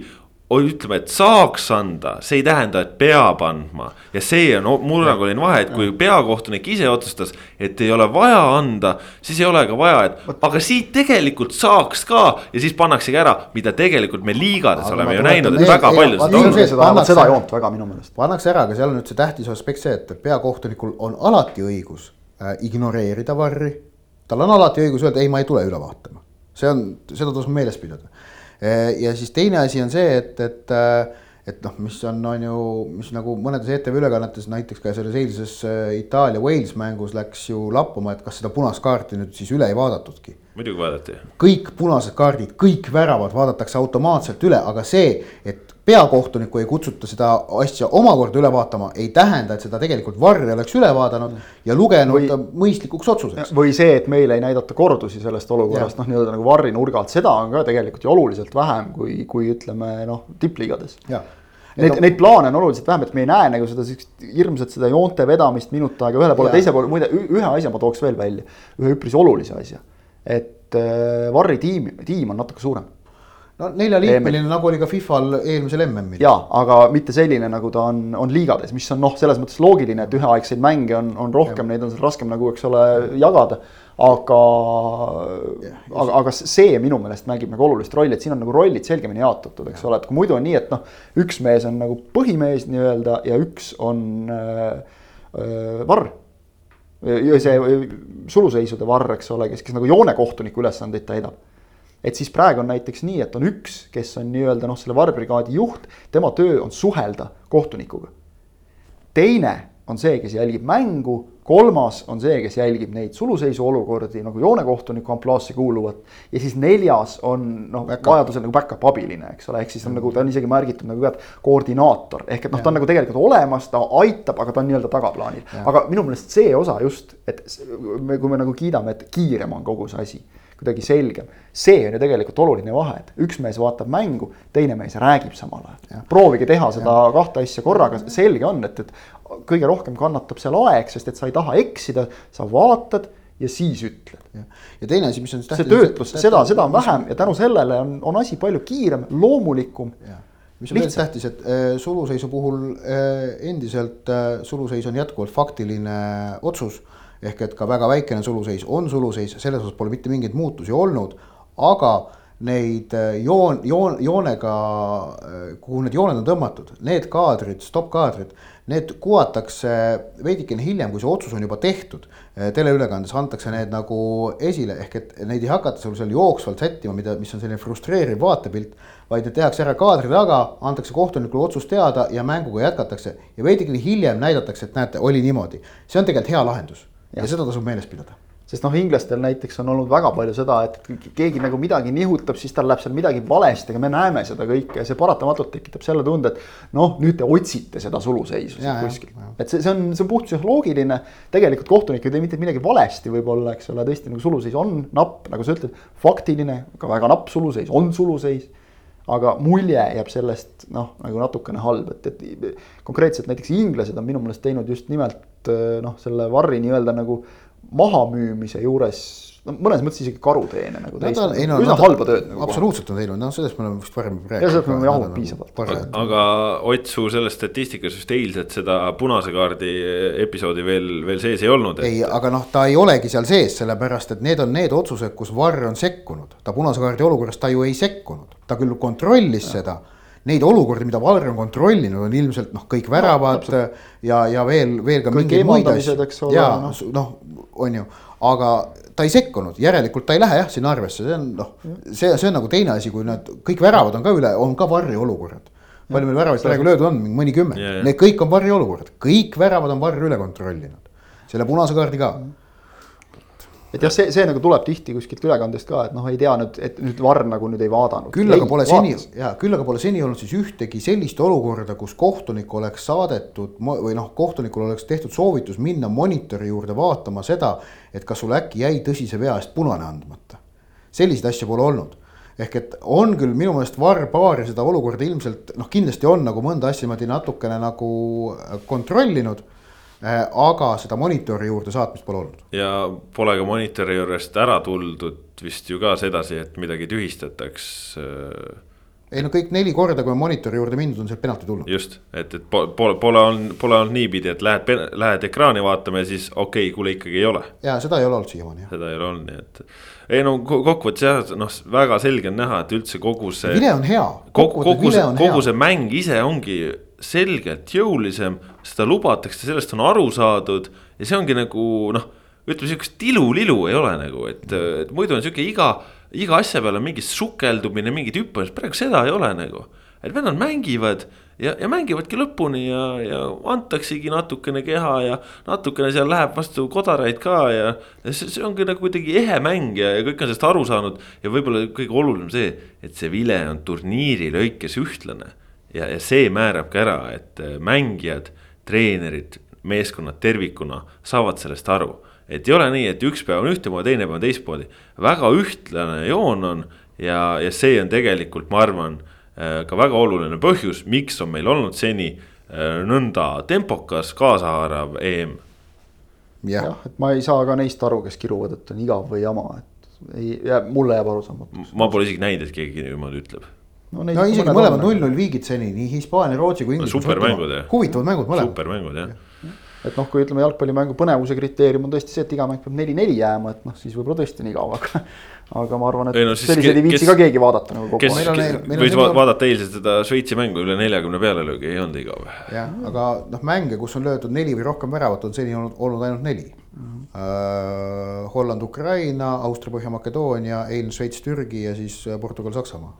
ütleme, et saaks anda, see ei tähenda, et peab andma. ja see on murranguline vahe, et kui peakohtunik ise otsustas, et ei ole vaja anda, siis ei ole ka vaja, et aga siit tegelikult saaks ka ja siis pannaksegi ära, mida tegelikult me liigades aga oleme ju näinud, et väga palju seda on. seda, seda joont väga minu meelest. pannakse ära, aga seal on nüüd see tähtis aspekt see, et peakohtunikul on alati õigus äh, ignoreerida varri. tal on alati õigus öelda, ei, ma ei tule üle vaatama. see on, seda tasub meeles pidada ja siis teine asi on see, et, et, eh, et noh, mis on, on ju, mis nagu mõnedes ETV ülekannetes näiteks ka selles eilses eh, Itaalia-Wales mängus läks ju lappama, et kas seda punast kaarti nüüd siis üle ei vaadatudki muidugi vaadati. kõik punased kaardid, kõik väravad vaadatakse automaatselt üle, aga see, et peakohtunikku ei kutsuta seda asja omakorda üle vaatama, ei tähenda, et seda tegelikult Varr oleks üle vaadanud ja lugenud või, mõistlikuks otsuseks. või see, et meile ei näidata kordusi sellest olukorrast, noh, nii-öelda nagu Varri nurgalt, seda on ka tegelikult ju oluliselt vähem kui, kui ütleme noh, tippliigades. Neid, neid plaane on oluliselt vähem, et me ei näe nagu seda siukest hirmsat seda joonte vedamist minut aega ühele poole, teise poole, muide ühe asja ma tooks veel välja, ühe üpris olulise asja. Et äh, Varri tiim, tiim on natuke suurem. No neljaliikmeline nagu oli ka Fifal eelmisel MM-il. ja, aga mitte selline, nagu ta on, on liigades, mis on noh, selles mõttes loogiline, et üheaegseid mänge on, on rohkem, neid on raskem nagu, eks ole, jagada. aga, aga, aga see minu meelest mängib nagu olulist rolli, et siin on nagu rollid selgemini jaotatud, eks ole, et kui muidu on nii, et noh, üks mees on nagu põhimees nii-öelda ja üks on äh, äh, varr. ja see suluseisude varr, eks ole, kes, kes nagu joonekohtuniku ülesandeid täidab et siis praegu on näiteks nii, et on üks, kes on nii-öelda noh, selle varbrigaadi juht, tema töö on suhelda kohtunikuga. teine on see, kes jälgib mängu, kolmas on see, kes jälgib neid suluseisu olukordi nagu joonekohtuniku ampluaasse kuuluvat. ja siis neljas on noh, vajadusel nagu back-up abiline, eks ole, ehk siis on nagu ta on isegi märgitud nagu ka, koordinaator ehk et noh, ta on nagu tegelikult olemas, ta aitab, aga ta on nii-öelda tagaplaanil. aga minu meelest see osa just, et me, kui me nagu kiidame, et kiirem on kogu see asi kuidagi selgem. see on ju tegelikult oluline vahe, et üks mees vaatab mängu, teine mees räägib samal ajal. proovige teha seda ja. kahte asja korraga, selge on, et, et kõige rohkem kannatab seal aeg, sest et sa ei taha eksida, sa vaatad ja siis ütled. ja teine asi, mis on. see töötlus, seda, seda on vähem ja tänu sellele on, on asi palju kiirem, loomulikum mis on veel tähtis, et äh, suluseisu puhul äh, endiselt äh, suluseis on jätkuvalt faktiline otsus ehk et ka väga väikene suluseis on suluseis, selles osas pole mitte mingeid muutusi olnud, aga neid äh, joon, joon, joonega, äh, kuhu need jooned on tõmmatud, need kaadrid, stopp-kaadrid, need kuvatakse veidikene hiljem, kui see otsus on juba tehtud. Äh, teleülekandes antakse need nagu esile, ehk et neid ei hakata sul seal jooksvalt sättima, mida, mis on selline frustreeriv vaatepilt. vaid need tehakse ära kaadri taga, antakse kohtunikule otsus teada ja mänguga jätkatakse ja veidikene hiljem näidatakse, et näete, oli niimoodi. see on tegelikult hea lahendus ja seda tasub meeles pidada sest noh, inglastel näiteks on olnud väga palju seda, et keegi nagu midagi nihutab, siis tal läheb seal midagi valesti, aga me näeme seda kõike ja see paratamatult tekitab selle tunde, et noh, nüüd te otsite seda suluseisu siit kuskilt. et see, see on, see on puht psühholoogiline. tegelikult kohtunik ei tee mitte midagi valesti, võib-olla, eks ole, tõesti nagu suluseis on napp, nagu sa ütled, faktiline, ka väga napp suluseis, on suluseis aga mulje jääb sellest noh, nagu natukene halb, et, et konkreetselt näiteks inglased on minu meelest teinud just nimelt noh, selle varri nii-öelda nagu mahamüümise juures no mõnes mõttes isegi karuteene nagu no,, no, üsna halba tööd nagu. absoluutselt on teinud, noh sellest me oleme vist varem rääkinud. ja sellest me oleme jahunud piisavalt. aga Ott, su sellest statistikast vist eilset seda punase kaardi episoodi veel, veel sees ei olnud et.... ei, aga noh, ta ei olegi seal sees, sellepärast et need on need otsused, kus Varr on sekkunud, ta punase kaardi olukorras ta ju ei sekkunud, ta küll kontrollis ja. seda neid olukordi, mida Valver on kontrollinud, on ilmselt noh, kõik väravad no, ja, ja veel, veel ka kõik mingeid muid asju. ja noh no, no, on ju, aga ta ei sekkunud, järelikult ta ei lähe jah sinna arvesse, see on noh, see, see on nagu teine asi, kui nad kõik väravad on ka üle, on ka varri olukorrad. palju meil väravaid praegu löödud on, mõnikümmend need kõik on varri olukorrad, kõik väravad on varri üle kontrollinud, selle punase kaardi ka. mm et jah, see, see nagu tuleb tihti kuskilt ülekandest ka, et noh, ei tea nüüd, et nüüd Varr nagu nüüd ei vaadanud. küll aga pole seni, jaa, küll aga pole seni olnud siis ühtegi sellist olukorda, kus kohtunik oleks saadetud või noh, kohtunikul oleks tehtud soovitus minna monitori juurde vaatama seda, et kas sul äkki jäi tõsise vea eest punane andmata. selliseid asju pole olnud ehk et on küll minu meelest Varr paari seda olukorda ilmselt noh, kindlasti on nagu mõnda asja niimoodi natukene nagu kontrollinud Äh, aga seda monitori juurde saatmist pole olnud. ja pole ka monitori juurest ära tuldud vist ju ka sedasi, et midagi tühistataks. Äh, ei no kõik neli korda, kui on monitori juurde mindud, on sealt penalti tulnud. just, et, et pole, pole olnud, pole olnud niipidi, et lähed, lähed ekraani vaatama ja siis okei okay,, kuule ikkagi ei ole. ja seda ei ole olnud siiamaani. seda ei ole olnud, nii et. ei no kokkuvõttes jah, noh väga selge on näha, et üldse kogu see. vile on hea. kogu, kogu see, kogu see mäng ise ongi selgelt jõulisem, seda lubatakse, sellest on aru saadud ja see ongi nagu noh, ütleme sihukest tilu-lilu ei ole nagu, et, et muidu on sihuke iga, iga asja peale mingi sukeldumine, mingid hüppamised, praegu seda ei ole nagu. et vennad mängivad ja, ja mängivadki lõpuni ja, ja antaksegi natukene keha ja natukene seal läheb vastu kodaraid ka ja. ja see, see ongi nagu kuidagi ehe mäng ja, ja kõik on sellest aru saanud ja võib-olla kõige olulisem see, et see vile on turniiri lõikes ühtlane. ja, ja see määrab ka ära, et äh, mängijad, treenerid, meeskonnad tervikuna saavad sellest aru et ei ole nii, et üks päev on ühtemoodi, teine päev on teistmoodi, väga ühtlane joon on ja, ja see on tegelikult, ma arvan, äh, ka väga oluline põhjus, miks on meil olnud seni äh, nõnda tempokas kaasahaarav EM. jah ja,, et ma ei saa ka neist aru, kes kiruvad, et on igav või jama, et ei, mulle jääb arusaamatuks. ma pole isegi näinud, et keegi niimoodi ütleb no, no isegi mõlemad null-null viigid seni, nii Hispaania, Rootsi kui Inglise no,. supermängud jah. huvitavad mängud mõlemad. supermängud jah ja et noh, kui ütleme, jalgpallimängu põnevuse kriteerium on tõesti see, et iga mäng peab neli-neli jääma, et noh, siis võib-olla tõesti nii kaua, aga. [laughs] aga ma arvan, et no, selliseid ei viitsi ka keegi vaadata nagu kogu aeg. võis va vaadata eilset seda Šveitsi mängu üle neljakümne pealelöögi, ei olnud igav. jah, aga noh, mänge, kus on löödud neli või rohkem väravat, on seni olnud, olnud ainult neli mm. -hmm. Uh, Holland, Ukraina, Austria, Põhja-Makedoonia, eilne Šveits, Türgi ja siis Portugal, Saksamaa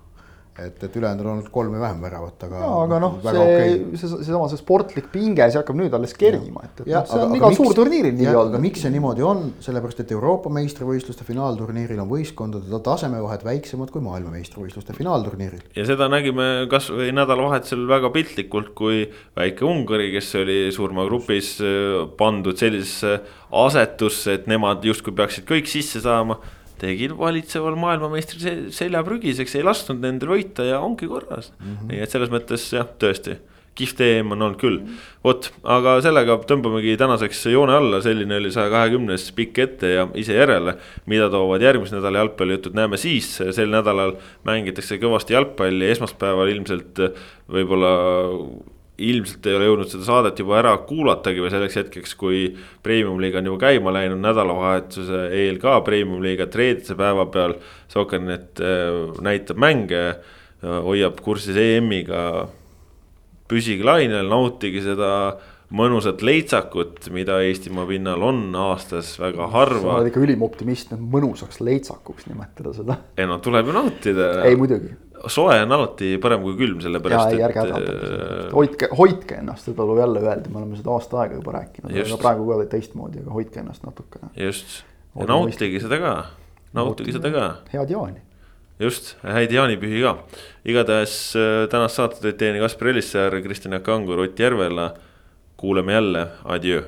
et, et ülejäänud on olnud kolm või vähem väravat, aga. jaa, aga noh, see okay., see, seesama see sportlik pinge, see hakkab nüüd alles kerima, et, et ja, noh, see aga, on igal suurturniiril nii olnud. miks see niimoodi on, sellepärast et Euroopa meistrivõistluste finaalturniiril on võistkondade tasemevahed väiksemad kui maailmameistrivõistluste finaalturniiril. ja seda nägime kasvõi nädalavahetusel väga piltlikult, kui väike Ungari, kes oli surmagrupis pandud sellisesse asetusse, et nemad justkui peaksid kõik sisse saama tegid valitseval maailmameistri selja prügiseks, ei lasknud nendel võita ja ongi korras mm. -hmm. nii et selles mõttes jah, tõesti kihvt EM on olnud küll. vot, aga sellega tõmbamegi tänaseks joone alla, selline oli saja kahekümnes pikk ette ja ise järele. mida toovad järgmise nädala jalgpallijutud, näeme siis, sel nädalal mängitakse kõvasti jalgpalli, esmaspäeval ilmselt võib-olla ilmselt ei ole jõudnud seda saadet juba ära kuulatagi või selleks hetkeks, kui premium-liiga on juba käima läinud, nädalavahetuse eel ka premium-liiga reedese päeva peal. Soker.net äh, näitab mänge, äh, hoiab kursis EM-iga. püsige lainel, nautige seda mõnusat leitsakut, mida Eestimaa pinnal on aastas väga harva. sa oled ikka ülim optimist, mõnusaks leitsakuks nimetada seda. ei no tuleb ju nautida. ei muidugi soe on alati parem kui külm, sellepärast et. Äh, hoidke, hoidke ennast, seda tuleb jälle öelda, me oleme seda aasta aega juba rääkinud, aga praegu ka teistmoodi, aga hoidke ennast natukene. just, ja nautige seda ka, nautige seda ka. head jaani. just, häid jaanipühi ka. igatahes äh, tänast saadet tõid teieni Kaspar Elissaar, Kristjan Jaak Angur, Ott Järvela. kuuleme jälle, adjöö